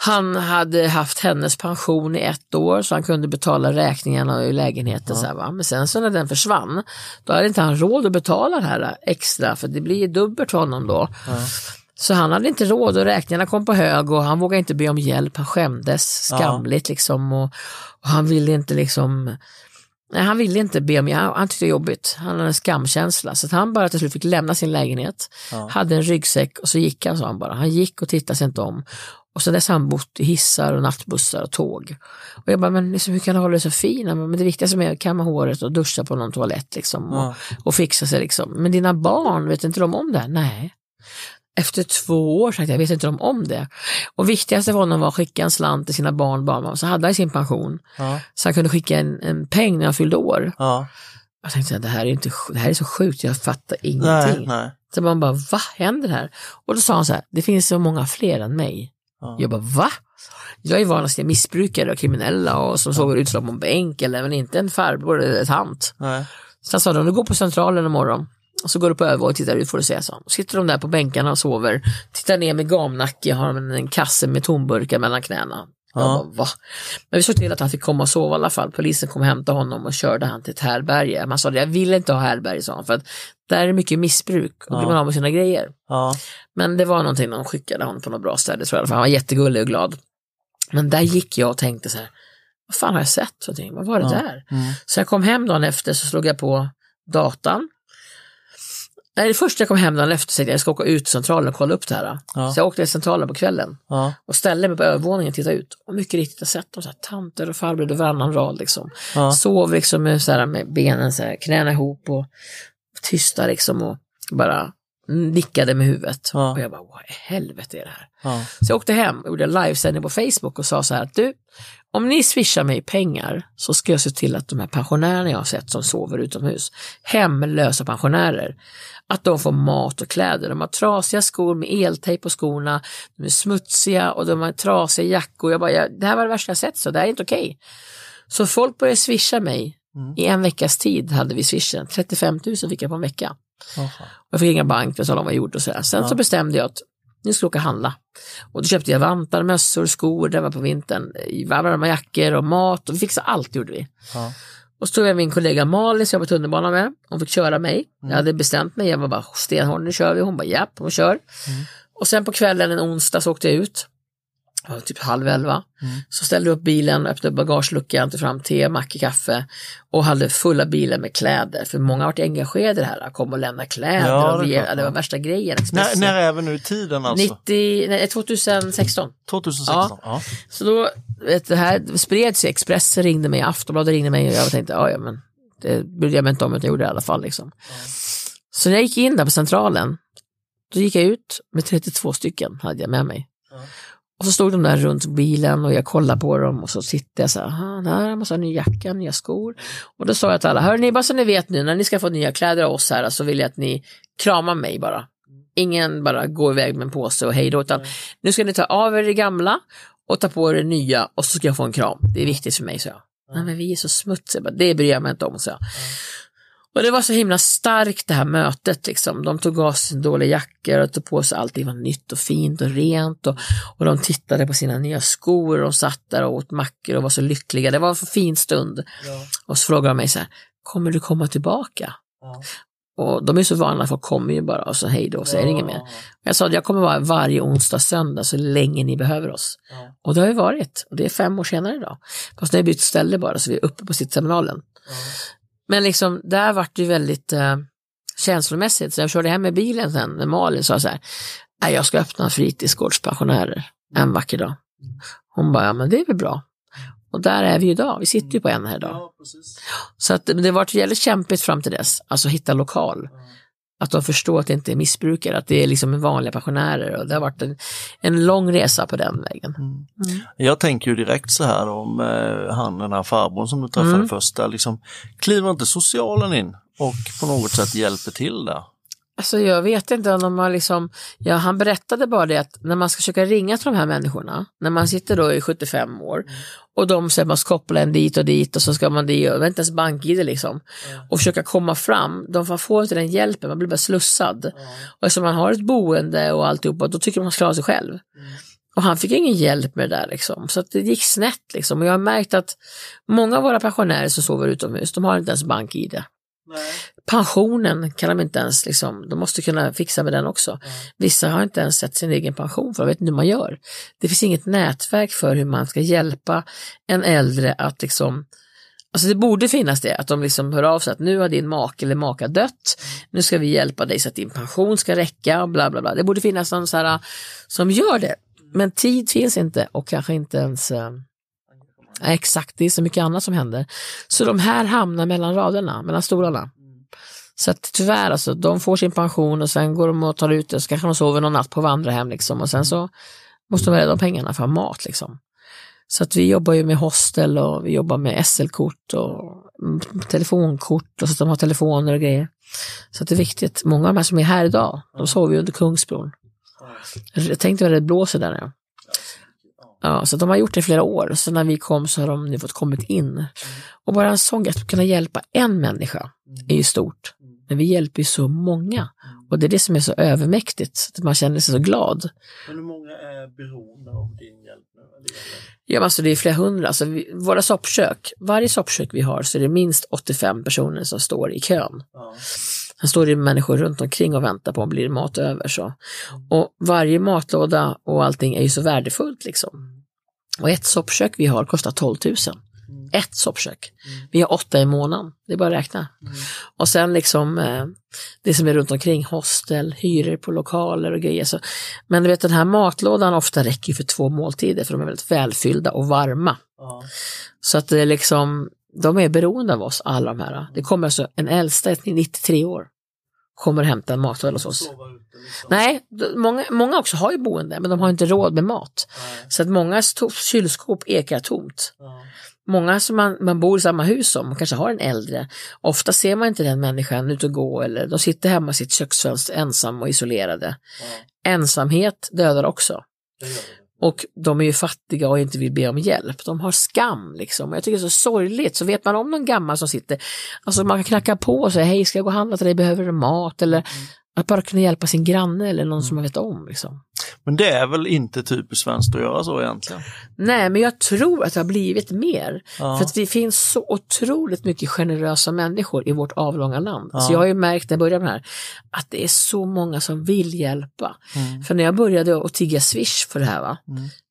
Han hade haft hennes pension i ett år så han kunde betala räkningarna i lägenheten. Så här, va? Men sen så när den försvann, då hade inte han råd att betala det här extra för det blir ju dubbelt för honom då. Så han hade inte råd och räkningarna kom på hög och han vågade inte be om hjälp. Han skämdes skamligt liksom och, och han ville inte liksom Nej, han ville inte be om hjälp, han tyckte det var jobbigt. Han hade en skamkänsla så att han bara till slut fick lämna sin lägenhet, Ja. hade en ryggsäck och så gick han, sa han bara. Han gick och tittade sig inte om. Och så dess har han bott i hissar och nattbussar och tåg. Och jag bara, men liksom, hur kan du hålla dig så fin? Han Men det viktigaste är att kamma håret och duscha på någon toalett liksom, och, Ja. och fixa sig. Liksom. Men dina barn, vet inte de om det? här? Nej. Efter två år sagt jag vet inte de om det. Och viktigaste för honom var att skicka en slant till sina barn, barnbarn. Så hade han sin pension. Ja. Så han kunde skicka en, en peng när han fyllde år. Ja. Jag tänkte, det här är, inte, det här är så sjukt, jag fattar Nej, ingenting. nej. Så man bara, vad händer här? Och då sa han så här, det finns så många fler än mig. Ja. Jag bara, va? Jag är van att se missbrukare och kriminella och som sover utslagna på en bänk eller men inte en farbror eller ett tant. nej. Så han sa, om du går på centralen imorgon och så går du på övervåning och tittar ut får du se, så. Sitter de där på bänkarna och sover, tittar ner med gamnacke, har en, en kasse med tomburkar mellan knäna. Ja. bara, va? Men vi såg till att han fick komma och sova i alla fall. Polisen kom och hämtade honom och körde han till ett härberge. Man sa, jag vill inte ha härberge, sa han, för att där är det mycket missbruk och Ja. blir man av med sina grejer. Ja. Men det var någonting de skickade honom på något bra ställe tror jag, för han var jättegullig och glad. Men där gick jag och tänkte så här, vad fan har jag sett? Vad var det Ja. där? Mm. Så jag kom hem dagen efter så slog jag på datan. Nej, det första jag kom hem dagen efter tänkte jag, ska åka ut till centralen och kolla upp det här. Ja. Så jag åkte till centralen på kvällen Ja. och ställde mig på övervåningen och tittade ut. Och mycket riktigt, jag sett dem så här, tanter och farbröder varannan rad liksom. Ja. Sov liksom med, så här, med benen så här, knäna ihop och tysta liksom och bara nickade med huvudet. Ja. Och jag bara, vad i helvete är det här? Så jag åkte hem och gjorde en livesändning på Facebook och sa så här att du, om ni swishar mig pengar så ska jag se till att de här pensionärerna jag har sett som sover utomhus, hemlösa pensionärer, att de får mat och kläder. De har trasiga skor med eltejp på skorna, de är smutsiga och de har trasiga jackor. Jag bara, jag, det här var det värsta jag sett så det här är inte okej. Så folk började swisha mig. Mm. I en veckas tid hade vi swishen. 35 000 fick jag på en vecka. Jaha. Jag fick inga bank, jag sa vad jag gjorde och sådär. Sen Ja. så bestämde jag att nu ska jag åka och handla. Och då köpte jag vantar, mössor, skor, det var på vintern, varma jackor och mat och vi fixade allt gjorde vi. Ja. Och så tog jag min kollega Malin som jag var på tunnelbanan med. Hon fick köra mig. Mm. Jag hade bestämt mig, jag var bara stenhård, nu kör vi. Hon bara japp, hon kör. Mm. Och sen på kvällen en onsdag så åkte jag ut. Typ halv elva. Mm. Så ställde upp bilen, öppnade bagageluckan, tog fram te, macka, kaffe och hade fulla bilen med kläder. För många har varit engagerade i det här, kom och lämna kläder. Ja, och det ja, det var ja. värsta grejen. När, när är vi nu i tiden alltså? 90, nej, 2016. 2016? Ja. Så då, vet, det här spreds i Expressen, ringde mig, Aftonbladet ringde mig och jag tänkte, ja, ja men det brydde jag mig inte om att jag gjorde det i alla fall. Liksom. Så när jag gick in där på centralen, då gick jag ut med 32 stycken, hade jag med mig. Ja. Och så stod de där runt bilen och jag kollade på dem och så tittade jag så här, "Aha, där måste ha ny jacka, nya skor. Och då sa jag till alla, hörni, bara så ni vet nu, när ni ska få nya kläder av oss här så vill jag att ni kramar mig bara. Ingen bara går iväg med en påse och hej då, utan nu ska ni ta av er det gamla och ta på er det nya och så ska jag få en kram. Det är viktigt för mig, så jag. Nej, men vi är så smutsiga, det bryr jag mig inte om, så jag. Och det var så himla starkt det här mötet liksom. De tog av sig dåliga jackor och tog på sig allting var nytt och fint och rent och, och de tittade på sina nya skor och de satt där och åt mackor och var så lyckliga. Det var en så fin stund. Ja. Och så frågade de mig så här, kommer du komma tillbaka? Ja. Och de är så vana, folk kommer ju bara och så hej då och säger inget mer. Jag sa att jag kommer vara varje onsdag söndag så länge ni behöver oss. Ja. Och det har vi varit. Och det är fem år senare idag. Fast nu har bytt ställe bara så vi är uppe på sittseminalen. Men liksom där vart det ju väldigt eh, känslomässigt. Så jag körde hem med bilen sen när Malin sa så här, jag ska öppna fritidsgårdspensionärer en vacker dag. Hon bara, ja men det är väl bra. Och där är vi idag, vi sitter ju på en här idag. Ja. Så att det varit väldigt kämpigt fram till dess, alltså hitta lokal. Att de förstår att det inte är missbrukare, att det är liksom vanliga pensionärer och det har varit en, en lång resa på den vägen. Mm. Jag tänker ju direkt så här om eh, han den här farbrorn som du träffade Mm. först där, liksom, kliver inte socialen in och på något sätt hjälper till där? Alltså jag vet inte om de har liksom, ja han berättade bara det att när man ska försöka ringa till de här människorna, när man sitter då i 75 år och de säger man ska koppla en dit och dit och så ska man och det är inte ens bank-id liksom och försöka komma fram, de får inte den hjälpen, man blir bara slussad. Och eftersom man har ett boende och alltihopa, då tycker man man ska klara sig själv. Och han fick ingen hjälp med det där liksom, så att det gick snett liksom. Och jag har märkt att många av våra pensionärer som sover utomhus, de har inte ens bank-id. Pensionen kan de inte ens, liksom, de måste kunna fixa med den också. Vissa har inte ens sett sin egen pension för de vet inte hur man gör. Det finns inget nätverk för hur man ska hjälpa en äldre att liksom Alltså det borde finnas det, att de liksom hör av sig att nu har din make eller maka dött, nu ska vi hjälpa dig så att din pension ska räcka och bla bla bla. Det borde finnas någon så här, som gör det. Men tid finns inte och kanske inte ens eh, Exakt, det är så mycket annat som händer. Så de här hamnar mellan raderna, mellan stolarna. Så att tyvärr, alltså, de får sin pension och sen går de och tar ut det, så kanske de sover någon natt på vandrarhem liksom, och sen så måste de rädda de pengarna för att ha mat. Liksom. Så att vi jobbar ju med hostel och vi jobbar med SL-kort och telefonkort och så att de har telefoner och grejer. Så att det är viktigt. Många av de här som är här idag, de sover ju under Kungsbron. Jag tänkte vad det blåser där nu. Ja, så de har gjort det i flera år. Så när vi kom så har de nu fått kommit in. Och bara en sån grej, att kunna hjälpa en människa är ju stort. Men vi hjälper ju så många. Och det är det som är så övermäktigt, att man känner sig så glad. Men hur många är beroende av din hjälp nu? Ja, alltså det är flera hundra. Alltså vi, våra soppkök, varje soppkök vi har så är det minst 85 personer som står i kön. Ja. Sen står det människor runt omkring och väntar på om det blir mat över. Så. Och varje matlåda och allting är ju så värdefullt liksom. Och ett soppkök vi har kostar 12 000. Ett soppkök. Vi har åtta i månaden. Det är bara att räkna. Och sen liksom eh, det som är runt omkring, hostel, hyror på lokaler och grejer. Så, men du vet den här matlådan ofta räcker för två måltider för de är väldigt välfyllda och varma. Så att det är liksom, de är beroende av oss alla de här. Det kommer alltså en äldsta, 93 år, kommer hämta en matlåda hos oss. Liksom. Nej, många, många också har ju boende men de har inte råd med mat. Nej. Så att många kylskåp ekar tomt. Ja. Många som man, man bor i samma hus som, man kanske har en äldre, ofta ser man inte den människan ut och gå eller de sitter hemma i sitt köksfönster ensam och isolerade. Ja. Ensamhet dödar också. Det. Och de är ju fattiga och inte vill be om hjälp. De har skam liksom. Jag tycker det är så sorgligt. Så vet man om någon gammal som sitter, alltså man kan knacka på och säga hej, ska jag gå och handla till dig, behöver du mat? Eller att bara kunna hjälpa sin granne eller någon som man vet om. Liksom. Men det är väl inte typiskt svenskt att göra så egentligen? Nej, men jag tror att det har blivit mer. Ja. För att det finns så otroligt mycket generösa människor i vårt avlånga land. Så jag har ju märkt när jag började med det här, att det är så många som vill hjälpa. Mm. För när jag började att tigga swish för det här, va?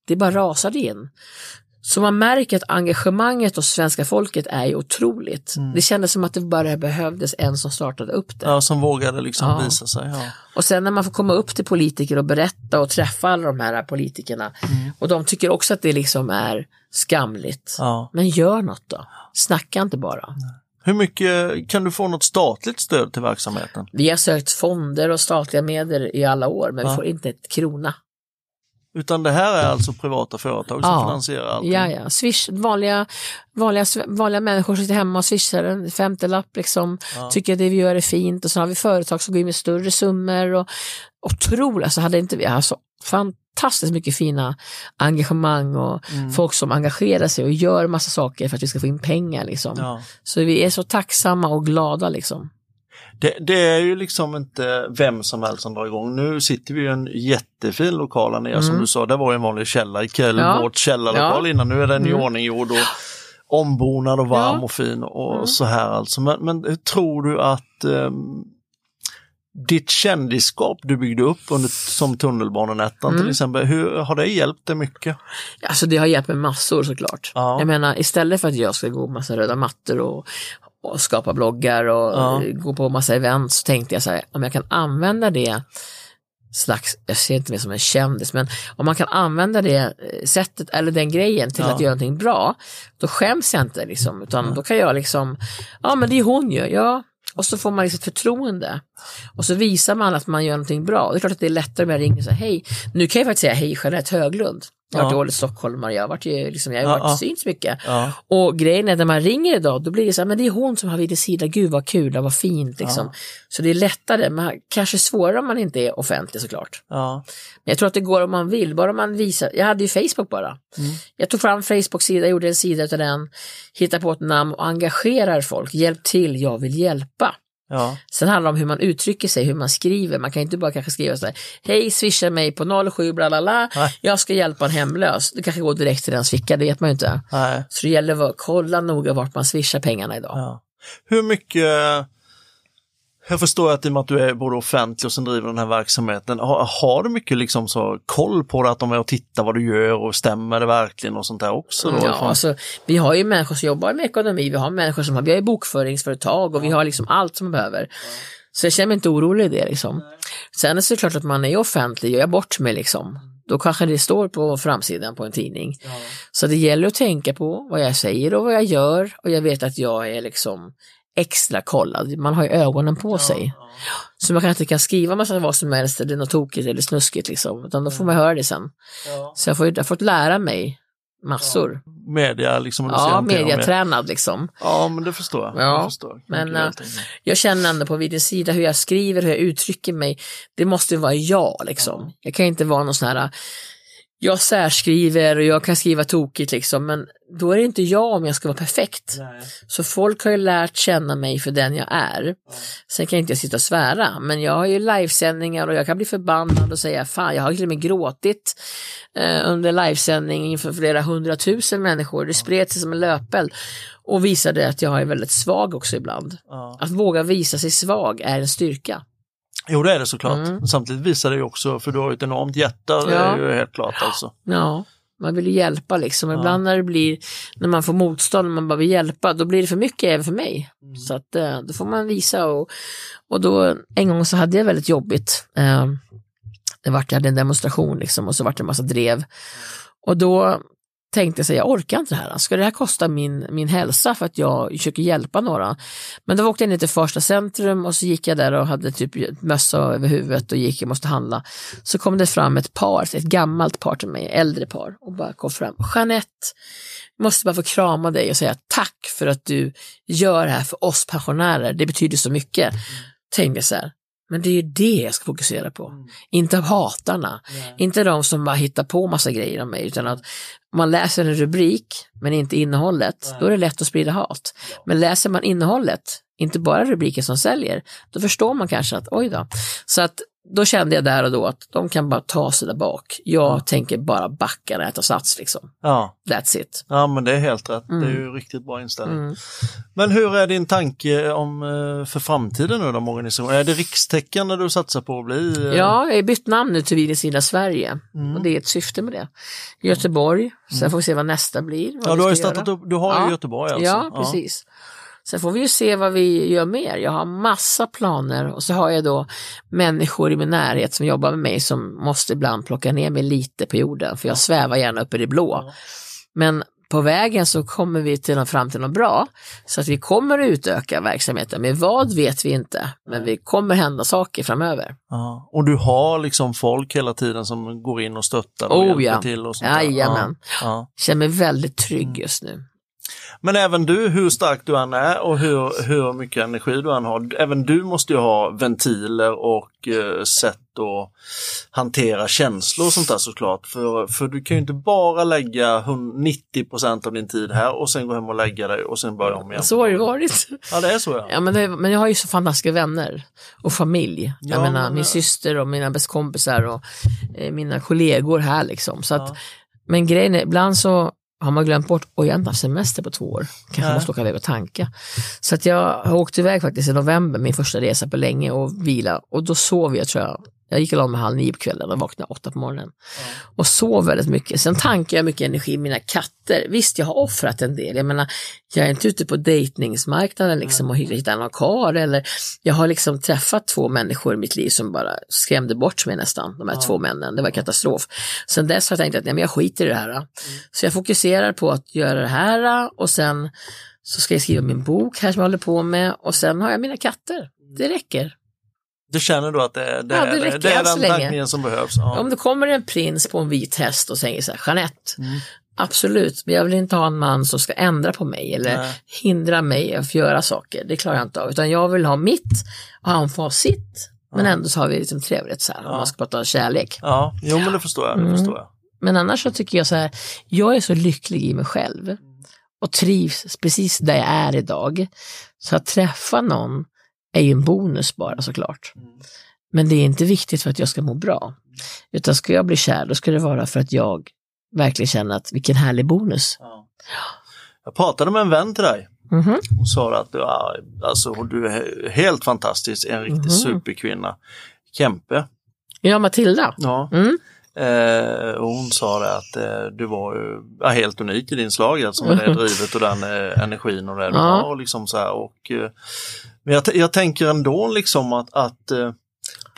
det bara rasade in. Så man märker att engagemanget hos svenska folket är ju otroligt. Det kändes som att det bara behövdes en som startade upp det. Ja, som vågade liksom Ja. visa sig. Ja. Och sen när man får komma upp till politiker och berätta och träffa alla de här politikerna och de tycker också att det liksom är skamligt. Ja. Men gör något då. Snacka inte bara. Hur mycket, kan du få något statligt stöd till verksamheten? Vi har sökt fonder och statliga medel i alla år men vi får inte ett krona. Utan det här är alltså privata företag som Ja. finansierar allting? Ja, ja. Swish, vanliga, vanliga, vanliga människor sitter hemma och swishar en femtelapp, liksom, tycker att det vi gör är fint och så har vi företag som går in med större summor. Och, otroligt, alltså hade inte vi, alltså, fantastiskt mycket fina engagemang och Mm. folk som engagerar sig och gör massa saker för att vi ska få in pengar. Liksom. Ja. Så vi är så tacksamma och glada. Liksom. Det, det är ju liksom inte vem som helst som drar igång. Nu sitter vi i en jättefin lokal här nere som du sa, det var ju en vanlig källare ikväll, Mm. Ja. vårt källarlokal Ja. innan. Nu är den Mm. ordning gjord och ombonad och varm Ja. Mm. och fin och så här alltså. Men, men hur tror du att ehm, ditt kändisskap du byggde upp under, som tunnelbanenettan Mm. till exempel, hur har det hjälpt dig mycket? Alltså det har hjälpt mig massor såklart. Ja. Jag menar istället för att jag ska gå massa röda mattor och, och skapa bloggar och Ja. gå på massa event så tänkte jag så här, om jag kan använda det slags, jag ser inte mig som en kändis, men om man kan använda det eh, sättet eller den grejen till Ja. att göra någonting bra, då skäms jag inte liksom, utan då kan jag liksom, ja men det är hon ju, ja. Och så får man liksom ett förtroende. Och så visar man att man gör någonting bra. Det är klart att det är lättare om jag ringer och säger hej. Nu kan jag faktiskt säga hej Jeanette Höglund. Jag har Ja. i Ålid stockholmare, jag har varit, liksom, jag har Ja, varit ja. synts mycket. Ja. Och grejen är när man ringer idag, då blir det så här, men det är hon som har vid sida, gud vad kul, vad fint liksom. Ja. Så det är lättare, men kanske svårare om man inte är offentlig såklart. Ja. Men jag tror att det går om man vill, bara man visar, jag hade ju Facebook bara. Mm. Jag tog fram Facebook-sida, gjorde en sida utav den, hittade på ett namn och engagerar folk, hjälp till, jag vill hjälpa. Ja. Sen handlar det om hur man uttrycker sig, hur man skriver. Man kan inte bara kanske skriva så här, hej swisha mig på 07 bla jag ska hjälpa en hemlös. Det kanske går direkt till dens ficka, det vet man ju inte. Nej. Så det gäller att kolla noga vart man swishar pengarna idag. Ja. Hur mycket, jag förstår att i och med att du är både offentlig och sen driver den här verksamheten, har, har du mycket liksom så koll på det, att de är och tittar vad du gör och stämmer det verkligen och sånt där också? Då, Ja, alltså, vi har ju människor som jobbar med ekonomi, vi har människor som har, vi har ju bokföringsföretag och vi har liksom allt som man behöver. Så jag känner mig inte orolig i det liksom. Sen är det klart att man är offentlig, gör jag bort mig liksom, då kanske det står på framsidan på en tidning. Så det gäller att tänka på vad jag säger och vad jag gör och jag vet att jag är liksom extra kollad. Man har ju ögonen på sig. Så man kanske inte kan skriva massa vad som helst eller något tokigt eller snuskigt liksom, utan då får man höra det sen. Ja. Så jag, får, jag har fått lära mig massor. Media liksom? Ja, mediatränad liksom. Ja, men det förstår jag. Ja, jag förstår. men, tänkt. Jag känner ändå på vilken sida hur jag skriver, hur jag uttrycker mig. Det måste vara jag liksom. Jag kan inte vara någon sån här, jag särskriver och jag kan skriva tokigt liksom, men då är det inte jag om jag ska vara perfekt. Nej. Så folk har ju lärt känna mig för den jag är. Sen kan inte jag sitta och svära, men jag har ju livesändningar och jag kan bli förbannad och säga fan, jag har till och med gråtit eh, under livesändning inför flera hundratusen människor. Det spred sig som en löpeld och visade att jag är väldigt svag också ibland. Ja. Att våga visa sig svag är en styrka. Jo, det är det såklart. Mm. Samtidigt visar det ju också, för du har ett enormt hjärta, det Ja. är ju helt klart alltså. Ja, man vill ju hjälpa liksom. Ibland när det blir, när man får motstånd och man bara vill hjälpa, då blir det för mycket även för mig. Så att eh, då får man visa och, och då en gång så hade jag väldigt jobbigt. Eh, det vart, jag hade en demonstration liksom och så vart det en massa drev. Och då tänkte sig, jag orkar inte det här. Ska det här kosta min, min hälsa för att jag försöker hjälpa några? Men då åkte jag ner till Farsta centrum och så gick jag där och hade typ mössa över huvudet och gick, jag måste handla. Så kom det fram ett par, ett gammalt par till mig, äldre par och bara kom fram. Jeanette, jag måste bara få krama dig och säga tack för att du gör det här för oss pensionärer. Det betyder så mycket. Tänkte så här, men det är ju det jag ska fokusera på. Mm. Inte hatarna. Inte de som bara hittar på massa grejer om mig, utan att om man läser en rubrik men inte innehållet, då är det lätt att sprida hat. Men läser man innehållet, inte bara rubriken som säljer, då förstår man kanske att oj då. Så att då kände jag där och då att de kan bara ta sig där bak. Jag tänker bara backa när jag tar sats liksom. Ja. That's it. ja, men det är helt rätt. Det är Mm. ju riktigt bra inställning. Mm. Men hur är din tanke om eh, för framtiden nu de organisationerna? Är det rikstäckande du satsar på att bli? eh? Ja, jag har bytt namn nu till Videosida Sverige Mm. och det är ett syfte med det. Göteborg, sen får vi se vad nästa blir. Ja, du har ju startat upp, du har Ja. Göteborg alltså. Ja, precis. Sen får vi ju se vad vi gör mer. Jag har massa planer och så har jag då människor i min närhet som jobbar med mig som måste ibland plocka ner mig lite på jorden för jag svävar gärna upp i det blå. Men på vägen så kommer vi till någon fram till något bra så att vi kommer utöka verksamheten. Men vad vet vi inte, men vi kommer hända saker framöver. Ja. Och du har liksom folk hela tiden som går in och stöttar och Oh, hjälper ja. till och sånt. Jajamän. Ja. Känner mig väldigt trygg just nu. Men även du, hur stark du än är och hur, hur mycket energi du än har, även du måste ju ha ventiler och eh, sätt att hantera känslor och sånt där såklart. För, för du kan ju inte bara lägga hun- 90% av din tid här och sen gå hem och lägga dig och sen börja om igen. Så har det varit. Ja, det är så ja. Ja, men, det, men jag har ju så fantastiska vänner och familj. Jag Ja, menar men- min syster och mina bästa kompisar och eh, mina kollegor här liksom. Så att, Ja. Men grejen är, ibland så har man glömt bort, oj jag har inte haft semester på två år, kanske Nej. måste åka iväg och tanka. Så att jag har åkt iväg faktiskt i november, min första resa på länge och vila och då sov jag tror jag, jag gick och la mig halv nio på kvällen och vaknade åtta på morgonen. Och sov väldigt mycket. Sen tankar jag mycket energi i mina katter. Visst, jag har offrat en del. Jag menar, jag är inte ute på dejtningsmarknaden liksom och hittar någon karl eller jag har liksom träffat två människor i mitt liv som bara skrämde bort mig nästan, de här två männen. Det var katastrof. Sen dess har jag tänkt att nej, men jag skiter i det här. Så jag fokuserar på att göra det här och sen så ska jag skriva min bok här som jag håller på med och sen har jag mina katter. Det räcker. Du känner då att det, det, Ja, det är, det är den tankningen som behövs? Ja. Om det kommer en prins på en vit häst och säger så här, Jeanette, Mm. absolut, men jag vill inte ha en man som ska ändra på mig eller Nej. hindra mig att göra saker. Det klarar jag inte av, utan jag vill ha mitt och han får ha sitt. Men ändå så har vi liksom trevligt så här, om Ja. man ska prata kärlek. Ja, jo men det förstår jag. Det Mm. förstår jag. Men annars så tycker jag så här, jag är så lycklig i mig själv och trivs precis där jag är idag. Så att träffa någon är ju en bonus bara såklart. Men det är inte viktigt för att jag ska må bra. Utan ska jag bli kär, då ska det vara för att jag verkligen känner att vilken härlig bonus. Ja. Jag pratade med en vän till dig Mhm. och sa att du är, alltså, du är helt fantastisk, en riktig Mhm. superkvinna. Kempe. Ja, Matilda. Ja. Mm. Eh, och hon sa det att eh, du var ja, helt unik i din slag, alltså med det drivet och den eh, energin och det du har. Och liksom så här, och, eh, men jag, jag tänker ändå liksom att, att eh,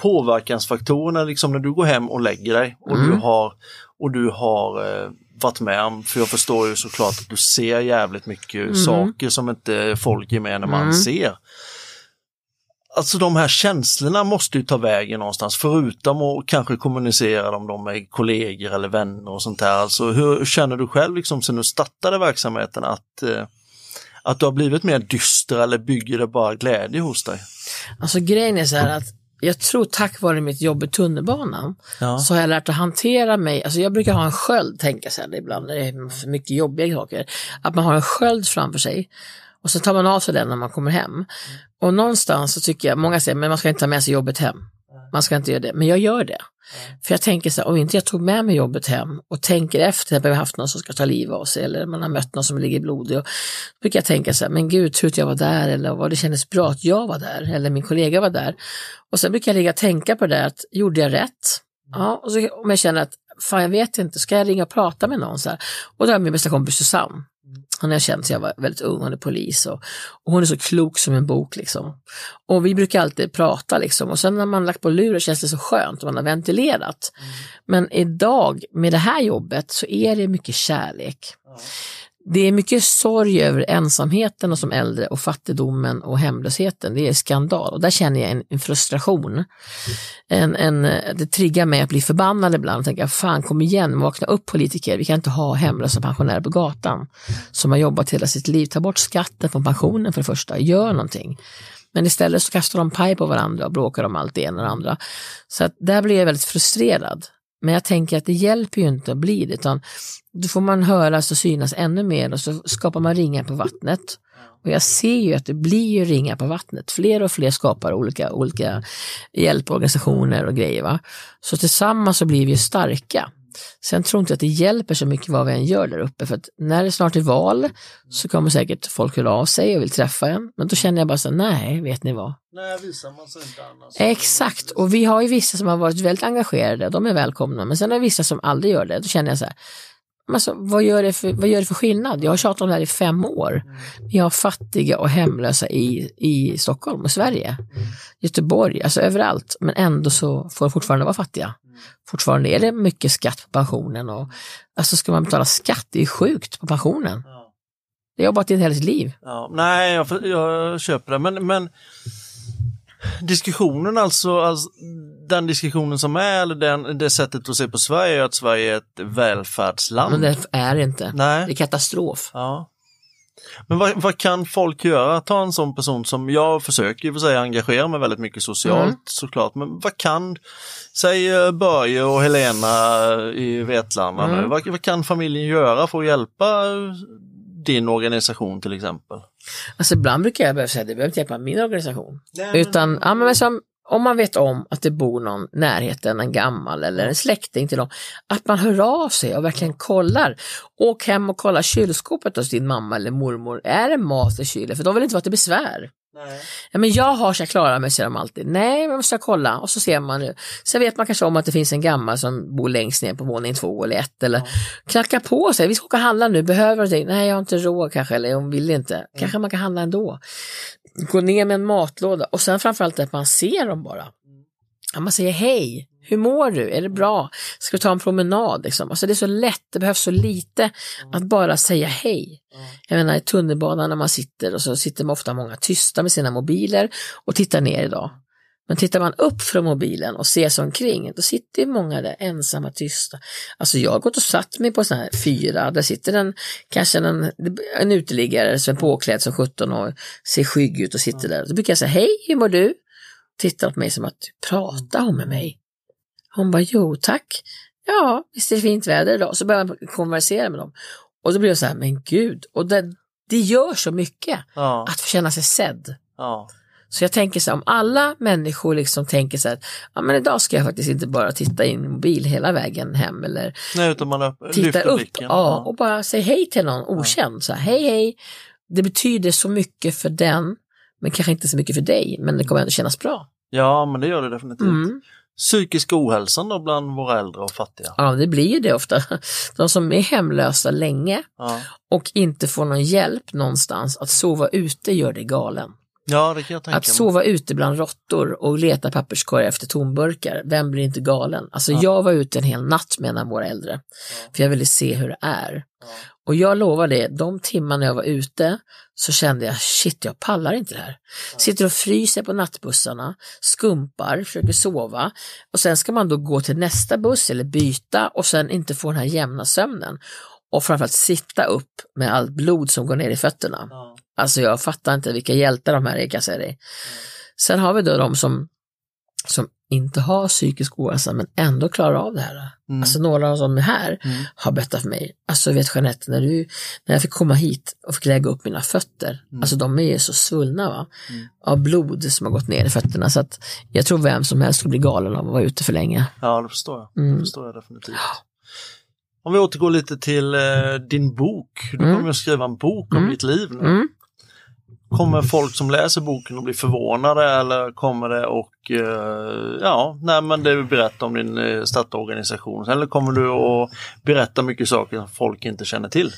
påverkansfaktorerna, liksom när du går hem och lägger dig och du Mm. har, och du har eh, varit med om, för jag förstår ju såklart att du ser jävligt mycket saker som inte folk gemene man Mm. ser. Alltså de här känslorna måste ju ta vägen någonstans, förutom att kanske kommunicera dem de med kollegor eller vänner och sånt där. Alltså hur känner du själv liksom sen du startade verksamheten att, eh, att du har blivit mer dyster eller bygger det bara glädje hos dig? Alltså grejen är så här att jag tror tack vare mitt jobb i tunnelbanan Ja. så har jag lärt att hantera mig. Alltså jag brukar ha en sköld, tänka så här ibland när det är för mycket jobbiga saker. Att man har en sköld framför sig och så tar man av sig den när man kommer hem. Och någonstans så tycker jag, många säger, men man ska inte ta med sig jobbet hem. Man ska inte göra det, men jag gör det. För jag tänker så här, om inte jag tog med mig jobbet hem och tänker efter, att vi har haft någon som ska ta livet av sig eller man har mött någon som ligger blodig. Och, då brukar jag tänka så här, men gud, tur att jag var där eller vad det kändes bra att jag var där eller min kollega var där. Och sen brukar jag ligga och tänka på det där, att gjorde jag rätt? Ja, och så, om jag känner att fan jag vet inte, ska jag ringa och prata med någon? Så här? Och då har jag min bästa kompis Susanne. Hon har jag känt sedan jag var väldigt ung, hon är polis och, och hon är så klok som en bok liksom. Och vi brukar alltid prata liksom och sen när man lagt på luren känns det så skönt man har ventilerat. Men idag med det här jobbet så är det mycket kärlek. Det är mycket sorg över ensamheten och som äldre och fattigdomen och hemlösheten. Det är skandal och där känner jag en, en frustration. En, en, det triggar mig att bli förbannad ibland och tänka, fan kom igen, vakna upp politiker, vi kan inte ha hemlösa pensionärer på gatan som har jobbat hela sitt liv. Ta bort skatten från pensionen för det första, gör någonting. Men istället så kastar de paj på varandra och bråkar om allt det ena och det andra. Så att där blir jag väldigt frustrerad. Men jag tänker att det hjälper ju inte att bli det, utan då får man höras och synas ännu mer och så skapar man ringar på vattnet. Och jag ser ju att det blir ju ringar på vattnet. Fler och fler skapar olika, olika hjälporganisationer och grejer. Va? Så tillsammans så blir vi ju starka. Sen tror inte att det hjälper så mycket vad vi än gör där uppe, för att när det snart är val så kommer säkert folk höra av sig och vill träffa en. Men då känner jag bara så nej, vet ni vad? Nej, visar man sig inte annars. Exakt, och vi har ju vissa som har varit väldigt engagerade, de är välkomna, men sen har vi vissa som aldrig gör det. Då känner jag så här, Alltså, vad, gör det för, vad gör det för skillnad? Jag har tjatat om det här i fem år. Vi har fattiga och hemlösa i, i Stockholm och Sverige, Göteborg, alltså överallt. Men ändå så får de fortfarande vara fattiga. Fortfarande är det mycket skatt på pensionen och alltså ska man betala skatt, det är sjukt på pensionen. Jag har jobbat i ett helt liv. Ja, nej, jag, jag köper det, men, men diskussionen alltså, alltså, den diskussionen som är, eller den, det sättet att se på Sverige är att Sverige är ett välfärdsland. Men det är det inte. Nej. Det är katastrof. Ja. Men vad, vad, kan folk göra? Ta en sån person som jag försöker i och för sig engagera mig väldigt mycket socialt mm. såklart, men vad kan, säg eh, Börje och Helena i Vetlanda mm. nu, vad, vad, kan familjen göra för att hjälpa din organisation till exempel? Alltså ibland brukar jag behöva säga att det behöver inte hjälpa min organisation. Nej, Utan, men... ja, men som, om man vet om att det bor någon närheten, en gammal eller en släkting till dem, att man hör av sig och verkligen kollar. Åk hem och kolla kylskåpet hos din mamma eller mormor. Är det mat i kylen? För de vill inte vara till besvär. Nej. Ja, men jag har så jag klarar mig, säger de alltid. Nej, man måste kolla och så ser man nu. Sen vet man kanske om att det finns en gammal som bor längst ner på våning två eller ett eller ja. knackar på säger vi ska åka och handla nu, behöver du Nej, jag har inte råd kanske eller hon vill inte. Mm. Kanske man kan handla ändå. Gå ner med en matlåda och sen framförallt att man ser dem bara. Ja, man säger hej, hur mår du? Är det bra? Ska vi ta en promenad? Liksom? Alltså det är så lätt, det behövs så lite att bara säga hej. Jag menar i tunnelbanan när man sitter och så sitter man ofta många tysta med sina mobiler och tittar ner idag. Men tittar man upp från mobilen och ser sig omkring, då sitter många där ensamma, tysta. Alltså jag har gått och satt mig på sådana här fyra, där sitter en, kanske en, en uteliggare som är påklädd som 17 och ser skygg ut och sitter där. Då brukar jag säga, hej, hur mår du? Tittar på mig som att, pratar hon med mig? Hon bara, jo tack. Ja, visst är det fint väder idag. Så börjar man konversera med dem. Och då blir jag så här, men gud. Och det, det gör så mycket ja. att få känna sig sedd. Ja. Så jag tänker så här, om alla människor liksom tänker så här, ja men idag ska jag faktiskt inte bara titta in i mobil hela vägen hem eller Nej, utan man titta upp blicken. Ja, och bara säga hej till någon okänd. Så här, hej hej. Det betyder så mycket för den, men kanske inte så mycket för dig, men det kommer ändå kännas bra. Ja, men det gör det definitivt. Mm psykisk ohälsan då bland våra äldre och fattiga? Ja, det blir ju det ofta. De som är hemlösa länge ja. och inte får någon hjälp någonstans, att sova ute gör det galen. Ja, det kan jag tänka Att sova ute bland råttor och leta papperskorgar efter tomburkar, vem blir inte galen? Alltså ja. jag var ute en hel natt med en av våra äldre, ja. för jag ville se hur det är. Och jag lovar det, de timmarna jag var ute så kände jag shit, jag pallar inte det här. Sitter och fryser på nattbussarna, skumpar, försöker sova och sen ska man då gå till nästa buss eller byta och sen inte få den här jämna sömnen. Och framförallt sitta upp med allt blod som går ner i fötterna. Ja. Alltså jag fattar inte vilka hjältar de här är kan jag säga dig. Sen har vi då de som, som inte har psykisk ohälsa men ändå klarar av det här. Mm. Alltså några som är här mm. har berättat för mig, alltså vet Jeanette, när, du, när jag fick komma hit och fick lägga upp mina fötter, mm. alltså de är ju så svullna va? Mm. av blod som har gått ner i fötterna så att jag tror vem som helst skulle bli galen av att vara ute för länge. Ja, det förstår jag. Det förstår jag definitivt. Om vi återgår lite till eh, din bok, du kommer mm. att skriva en bok om mm. ditt liv nu. Kommer folk som läser boken att bli förvånade eller kommer det och eh, ja, nej men det du berättar om din eh, startorganisation eller kommer du att berätta mycket saker som folk inte känner till?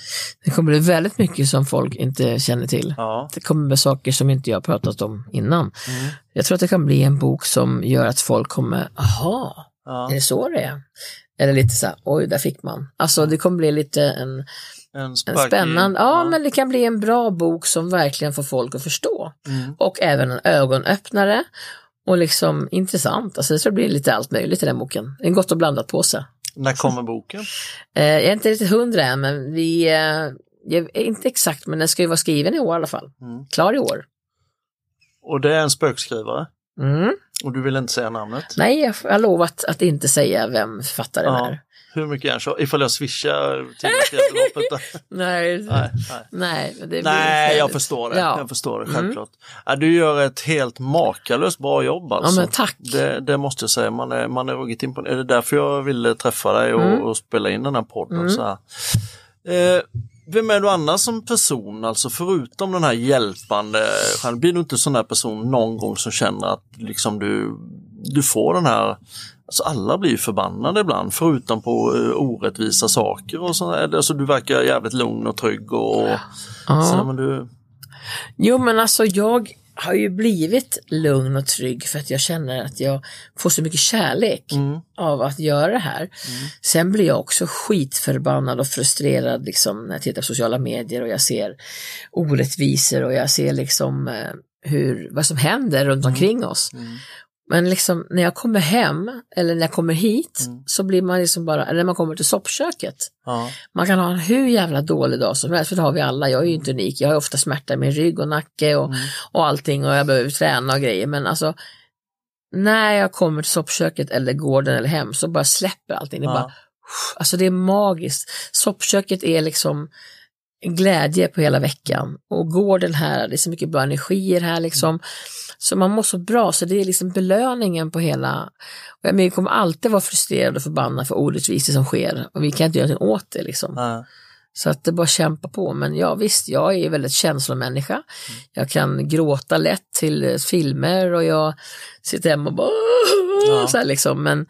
Det kommer bli väldigt mycket som folk inte känner till. Ja. Det kommer bli saker som inte jag pratat om innan. Mm. Jag tror att det kan bli en bok som gör att folk kommer, aha, ja. är det så det är? Eller lite så här, oj, där fick man. Alltså det kommer bli lite en en, en spännande, ja, ja, men det kan bli en bra bok som verkligen får folk att förstå. Mm. Och även en ögonöppnare och liksom intressant. Alltså det ska bli lite allt möjligt i den boken. En gott och blandat påse. När kommer boken? Eh, jag är inte riktigt hundra än, men vi, eh, är inte exakt, men den ska ju vara skriven i år i alla fall. Mm. Klar i år. Och det är en spökskrivare. Mm. Och du vill inte säga namnet? Nej, jag jag har lovat att inte säga vem författaren Ja. är. Hur mycket är så? Ifall jag swishar då? Nej, nej, nej. nej, nej, jag förstår det. Ja. Jag förstår det, Mm. självklart. Ja, du gör ett helt makalöst bra jobb alltså. men tack. Det, det måste jag säga, man är, man är ruggigt imponerad. Är det därför jag ville träffa dig och, Mm. och spela in den här podden? Mm. Så här. Eh, vem är du annars som person, alltså förutom den här hjälpande, blir du inte sån här person någon gång som känner att liksom du, du får den här Alltså alla blir förbannade ibland, förutom på eh, orättvisa saker och så. Alltså du verkar jävligt lugn och trygg och, Ja. så, men du, Jo, men alltså jag har ju blivit lugn och trygg för att jag känner att jag får så mycket kärlek mm, av att göra det här. Sen blir jag också skitförbannad och frustrerad liksom, när jag tittar på sociala medier och jag ser orättvisor och jag ser liksom eh, hur, vad som händer runt omkring oss. Men liksom när jag kommer hem eller när jag kommer hit Mm. så blir man liksom bara, eller när man kommer till soppköket, ja, man kan ha en hur jävla dålig dag som helst, för det har vi alla. Jag är ju inte unik. Jag har ofta smärta i min rygg och nacke och, Mm. och allting och jag behöver träna och grejer. Men alltså, när jag kommer till soppköket eller gården eller hem så bara släpper allting. Det, är Ja. bara, alltså det är magiskt. Soppköket är liksom glädje på hela veckan. Och gården här, det är så mycket bra energier här liksom. Så man mår så bra, så det är liksom belöningen på hela... Och jag, men jag kommer alltid vara frustrerad och förbannad för orättvisor som sker och vi kan inte göra någonting åt det liksom. ja, Så att det bara att kämpa på. Men ja visst, jag är väldigt känslomänniska. Jag kan gråta lätt till filmer och jag sitter hemma och bara Ja. så här liksom. Men,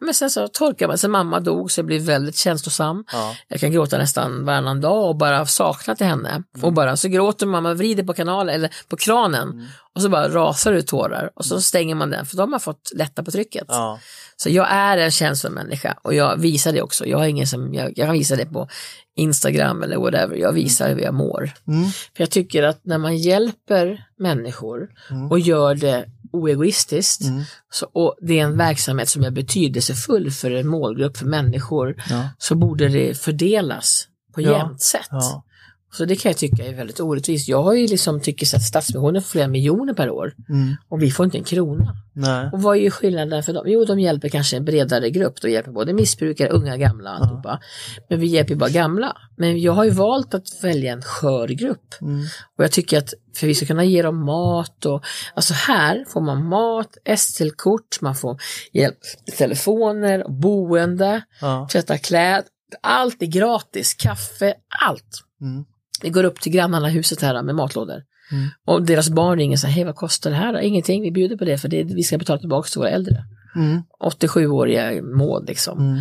men sen så torkar man, sen mamma dog så jag blev väldigt känslosam. ja, Jag kan gråta nästan varannan dag och bara sakna till henne. Och bara så gråter mamma, vrider på kanalen eller på kranen och så bara rasar ut tårar och så stänger man den för då har man fått lätta på trycket. ja, Så jag är en känslomänniska och jag visar det också. Jag har ingen som, jag, jag kan visa det på Instagram eller whatever. Jag visar hur jag mår. mm, För jag tycker att när man hjälper människor Mm. och gör det oegoistiskt. Mm, så, och det är en verksamhet som är betydelsefull för en målgrupp för människor. Ja, så borde det fördelas på Ja, jämnt sätt. ja, Så det kan jag tycka är väldigt orättvist. Jag har ju liksom tycker så att Stadsmissionen får flera miljoner per år mm, och vi får inte en krona. nej, Och vad är ju skillnaden för dem? Jo, de hjälper kanske en bredare grupp. De hjälper både missbrukare, unga, gamla, alltihopa. Men vi hjälper ju bara gamla. Men jag har ju valt att välja en skör grupp. mm, Och jag tycker att för vi ska kunna ge dem mat och alltså här får man mat, SL-kort, man får hjälp telefoner, boende, ja, tvätta kläder. Allt är gratis, kaffe, allt. mm, Vi går upp till grannarna i huset här med matlådor. Mm. Och deras barn ringer och säger, hej vad kostar det här? då?" Ingenting, vi bjuder på det för det, vi ska betala tillbaka till våra äldre. mm, 87-åriga Maud liksom. mm,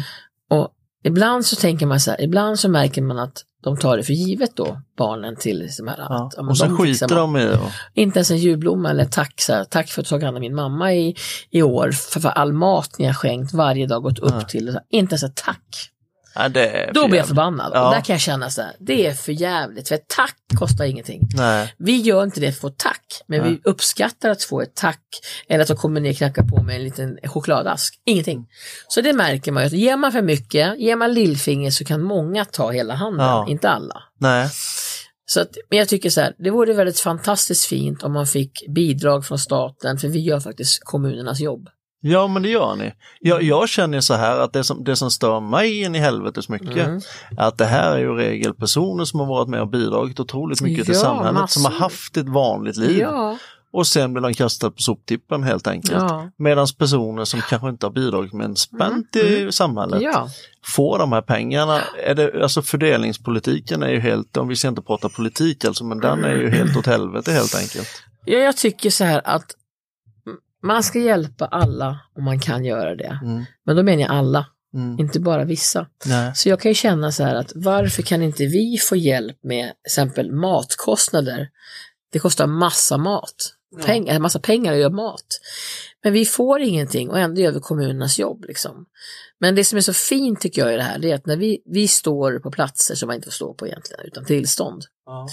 Och ibland så tänker man så här, ibland så märker man att de tar det för givet då, barnen till de här. ja. Att, Och sen de skiter de i det. och- Inte ens en julblomma eller tack, så här, tack för att du tog hand om min mamma i, i år, för, för all mat ni har skänkt varje dag gått upp Ja. till. Så här, inte ens ett tack. Är Då blir jag förbannad. Ja. Och där kan jag känna så här, det är för jävligt, för ett tack kostar ingenting. Nej, Vi gör inte det för att få tack, men Nej. vi uppskattar att få ett tack eller att de kommer ner och knackar på med en liten chokladask. Ingenting. Så det märker man ju, ger man för mycket, ger man lillfinger så kan många ta hela handen, Ja. inte alla. nej, Så att, men jag tycker så här, det vore väldigt fantastiskt fint om man fick bidrag från staten, för vi gör faktiskt kommunernas jobb. Ja men det gör ni. Jag, jag känner så här att det som, det som stör mig in i helvetes mycket Mm. är att det här är ju regel personer som har varit med och bidragit otroligt mycket till Ja, samhället som har massor. haft ett vanligt liv Ja, och sen blir de kastade på soptippen helt enkelt. ja, Medan personer som kanske inte har bidragit med en spänn till samhället ja. får de här pengarna. Är det, alltså fördelningspolitiken är ju helt, om vi ska inte prata politik alltså, men den är ju helt åt helvete helt enkelt. ja jag tycker så här att man ska hjälpa alla om man kan göra det. Mm. Men då menar jag alla, Mm. inte bara vissa. Nej. Så jag kan ju känna så här att varför kan inte vi få hjälp med till exempel matkostnader? Det kostar massa mat, pengar, massa pengar att göra mat. Men vi får ingenting och ändå gör vi kommunernas jobb. Liksom. Men det som är så fint tycker jag i det här, det är att när vi, vi står på platser som man inte får stå på egentligen, utan tillstånd. Ja.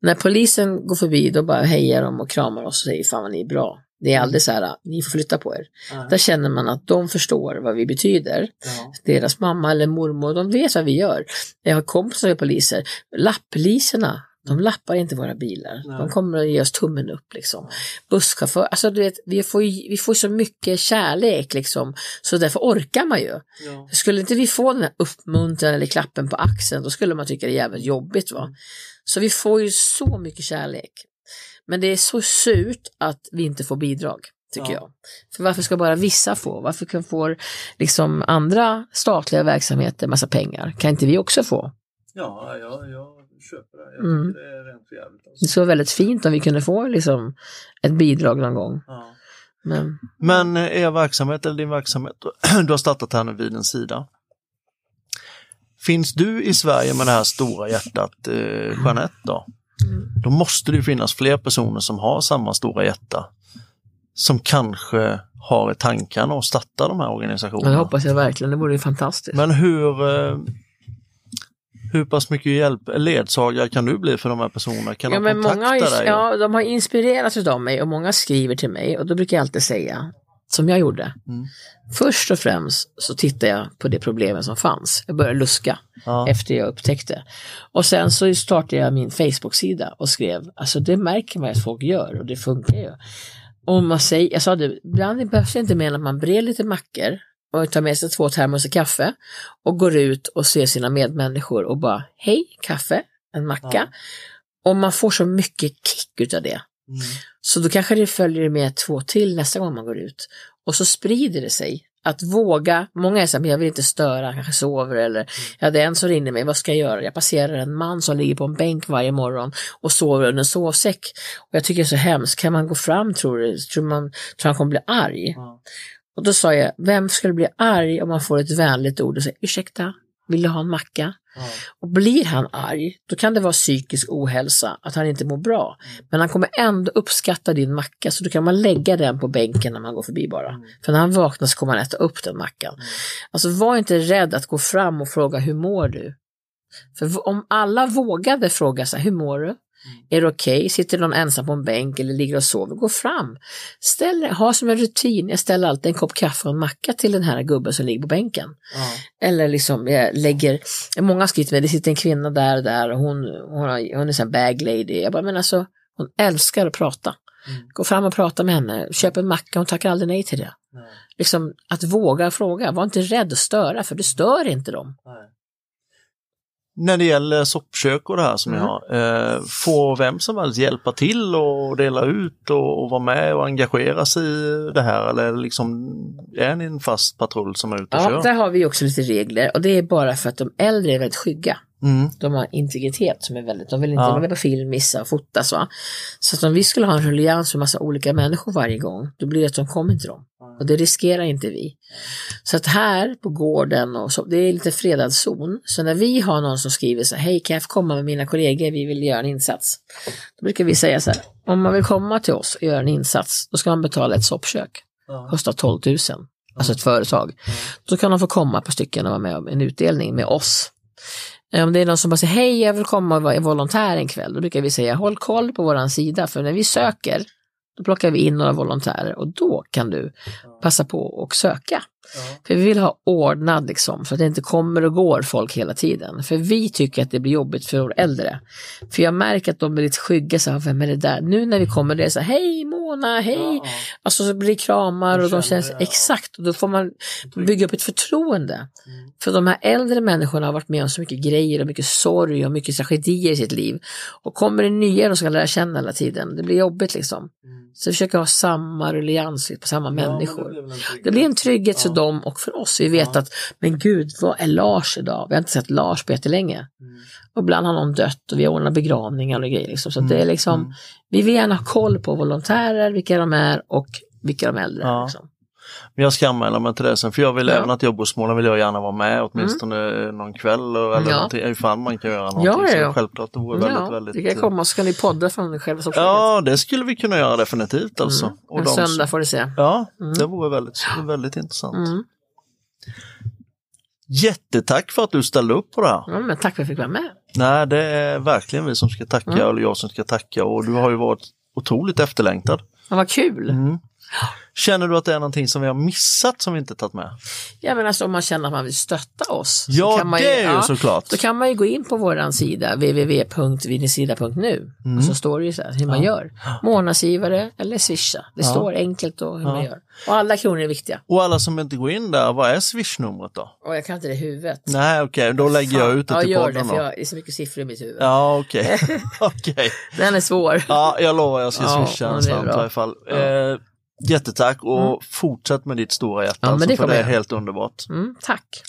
När polisen går förbi, då bara hejar de och kramar oss och säger fan vad ni är bra. Det är aldrig så här, ni får flytta på er. Nej. Där känner man att de förstår vad vi betyder Ja. deras mamma eller mormor, de vet vad vi gör. Jag har kompisar som är poliser. Lappliserna, De lappar inte våra bilar. Nej. De kommer att ge oss tummen upp liksom. Busschaufför, alltså du vet, vi får, vi får så mycket kärlek liksom. Så därför orkar man ju. Ja. Skulle inte vi få den här uppmuntran eller klappen på axeln, då skulle man tycka det är jävligt jobbigt va. Så vi får ju så mycket kärlek. Men det är så surt att vi inte får bidrag, tycker Ja. jag. För varför ska bara vissa få? Varför kan får liksom andra statliga verksamheter massa pengar? Kan inte vi också få? Ja, jag, jag köper det. Jag Mm. det är rent jävligt. Det Alltså. skulle vara väldigt fint om vi kunde få liksom ett bidrag någon gång. Ja. Men Men eh, er verksamhet eller din verksamhet, du har startat här nu vid en sida. Finns du i Sverige med det här stora hjärtat, eh, Jeanette då? Mm. Då måste det ju finnas fler personer som har samma stora hjärta. Som kanske har i tankarna att starta de här organisationerna. det hoppas jag verkligen, det vore ju fantastiskt. Men hur, eh, hur pass mycket hjälp, ledsagare kan du bli för de här personerna? Kan ja, de kontakta många dig? ja, de har inspirerats av mig och många skriver till mig och då brukar jag alltid säga, som jag gjorde. Mm. Först och främst så tittade jag på det problemet som fanns. Jag började luska Ja. efter jag upptäckte. Och sen så startade jag min Facebook-sida och skrev, alltså det märker man att folk gör och det funkar ju. Om man säger, jag sa det, ibland behövs det inte mer än att man brer lite mackor och tar med sig två termosar kaffe och går ut och ser sina medmänniskor och bara, hej, kaffe, en macka. Ja. Och man får så mycket kick utav det. Mm. Så då kanske det följer med två till nästa gång man går ut. Och så sprider det sig. Att våga, många är så här, men jag vill inte störa, kanske sover eller jag hade en som ringde mig, vad ska jag göra? Jag passerar en man som ligger på en bänk varje morgon och sover under en sovsäck. Och jag tycker det är så hemskt, kan man gå fram tror du? Tror man tror han kommer bli arg? Ja. Och då sa jag, vem skulle bli arg om man får ett vänligt ord och säger ursäkta, vill du ha en macka? Ja. Och blir han arg, då kan det vara psykisk ohälsa, att han inte mår bra. Men han kommer ändå uppskatta din macka, så då kan man lägga den på bänken när man går förbi bara. Mm. För när han vaknar så kommer han äta upp den mackan. Alltså var inte rädd att gå fram och fråga, hur mår du? För om alla vågade fråga så här, hur mår du? Är det okej? Sitter någon ensam på en bänk eller ligger och sover? Gå fram. Ställ ha som en rutin, jag ställer alltid en kopp kaffe och en macka till den här gubben som ligger på bänken. Ja. Eller liksom jag lägger, många har skrivit med det sitter en kvinna där och där och hon, hon, har, hon är en bag lady. Jag bara, men alltså hon älskar att prata. Mm. Gå fram och prata med henne, köp en macka, hon tackar aldrig nej till det. Nej. Liksom att våga fråga, var inte rädd att störa för det stör inte dem. Nej. När det gäller soppkök och det här som Mm. ni har, eh, får vem som helst hjälpa till och dela ut och, och vara med och engagera sig i det här eller liksom, är ni en fast patrull som är ute och Ja, kör? där har vi också lite regler och det är bara för att de äldre är väldigt skygga. Mm. De har integritet som är väldigt, de vill inte Ja. med på film, missa och fotas va. Så att om vi skulle ha en ruljans med massa olika människor varje gång, då blir det att de kommer inte dem. Och det riskerar inte vi. Så att här på gården, och så, det är lite fredad zon. Så när vi har någon som skriver så här, hej kan jag få komma med mina kollegor, vi vill göra en insats. Då brukar vi säga så här, om man vill komma till oss och göra en insats, då ska man betala ett soppkök. Kostar 12 000, alltså ett företag. Då kan de få komma på stycken och vara med om en utdelning med oss. Eh, Om det är någon som bara säger hej jag vill komma och vara volontär en kväll, då brukar vi säga håll koll på våran sida. För när vi söker då plockar vi in några volontärer och då kan du passa på och söka. För vi vill ha ordnad liksom, så att det inte kommer och går folk hela tiden. För vi tycker att det blir jobbigt för våra äldre. För jag märker att de blir lite skygga, så här, vem är det där? Nu när vi kommer det är så här, hej Mona, hej! Ja, Alltså så blir det kramar De och de känns, det, exakt, och då får man bygga upp ett förtroende. Mm. För de här äldre människorna har varit med om så mycket grejer och mycket sorg och mycket tragedier i sitt liv. Och kommer det nya de ska lära känna hela tiden, det blir jobbigt liksom. Mm. Så vi försöker ha samma ruljans på samma Ja, människor. Det blir en trygghet Ja. Dem och för oss. Vi vet Ja. att, men gud, vad är Lars idag? Vi har inte sett Lars på jättelänge. Mm. Och ibland har någon dött och vi har ordnat begravningar och grejer. Liksom. Så att det är Mm, liksom, mm. vi vill gärna ha koll på volontärer, vilka de är och vilka de äldre är. Ja. Liksom. Men jag ska anmäla mig till det sen för jag vill Ja. även att Jobbussmålen vill jag gärna vara med åtminstone någon kväll eller Ja. någonting, ifall man kan göra någonting. Ja, ja, Så ja. självklart, det vore väldigt, Ja, väldigt... det kan komma så ska ni podda från själva soppköket. Ja, det skulle vi kunna göra definitivt alltså. Mm. Och En de söndag får du se. Ja, Mm. det vore väldigt, väldigt intressant. Mm. Jättetack för att du ställde upp på det här. Ja, men tack för att jag fick vara med. Nej, det är verkligen vi som ska tacka, Mm. eller jag som ska tacka och du har ju varit otroligt efterlängtad. Ja, vad kul. Mm. Känner du att det är någonting som vi har missat som vi inte tagit med? Ja men alltså om man känner att man vill stötta oss. Ja, kan man det är ju såklart. Då kan man ju gå in på våran sida www.vinnesida.nu Mm. och så står det ju så här hur man gör. Månadsgivare eller swisha. Det står enkelt då hur man gör. Och alla kronor är viktiga. Och alla som inte går in där, vad är swishnumret då? Och jag kan inte det i huvudet. Nej okej, då lägger jag ut det ja, till gör det podden för då. jag, det är så mycket siffror i mitt huvud. Ja okej. okej. Den är svår. Ja, jag lovar jag ska Ja, swisha ja, en det slant i alla fall. Eh, jättetack och fortsätt med ditt stora hjärta. Ja, men alltså, för det är helt underbart. Mm, tack.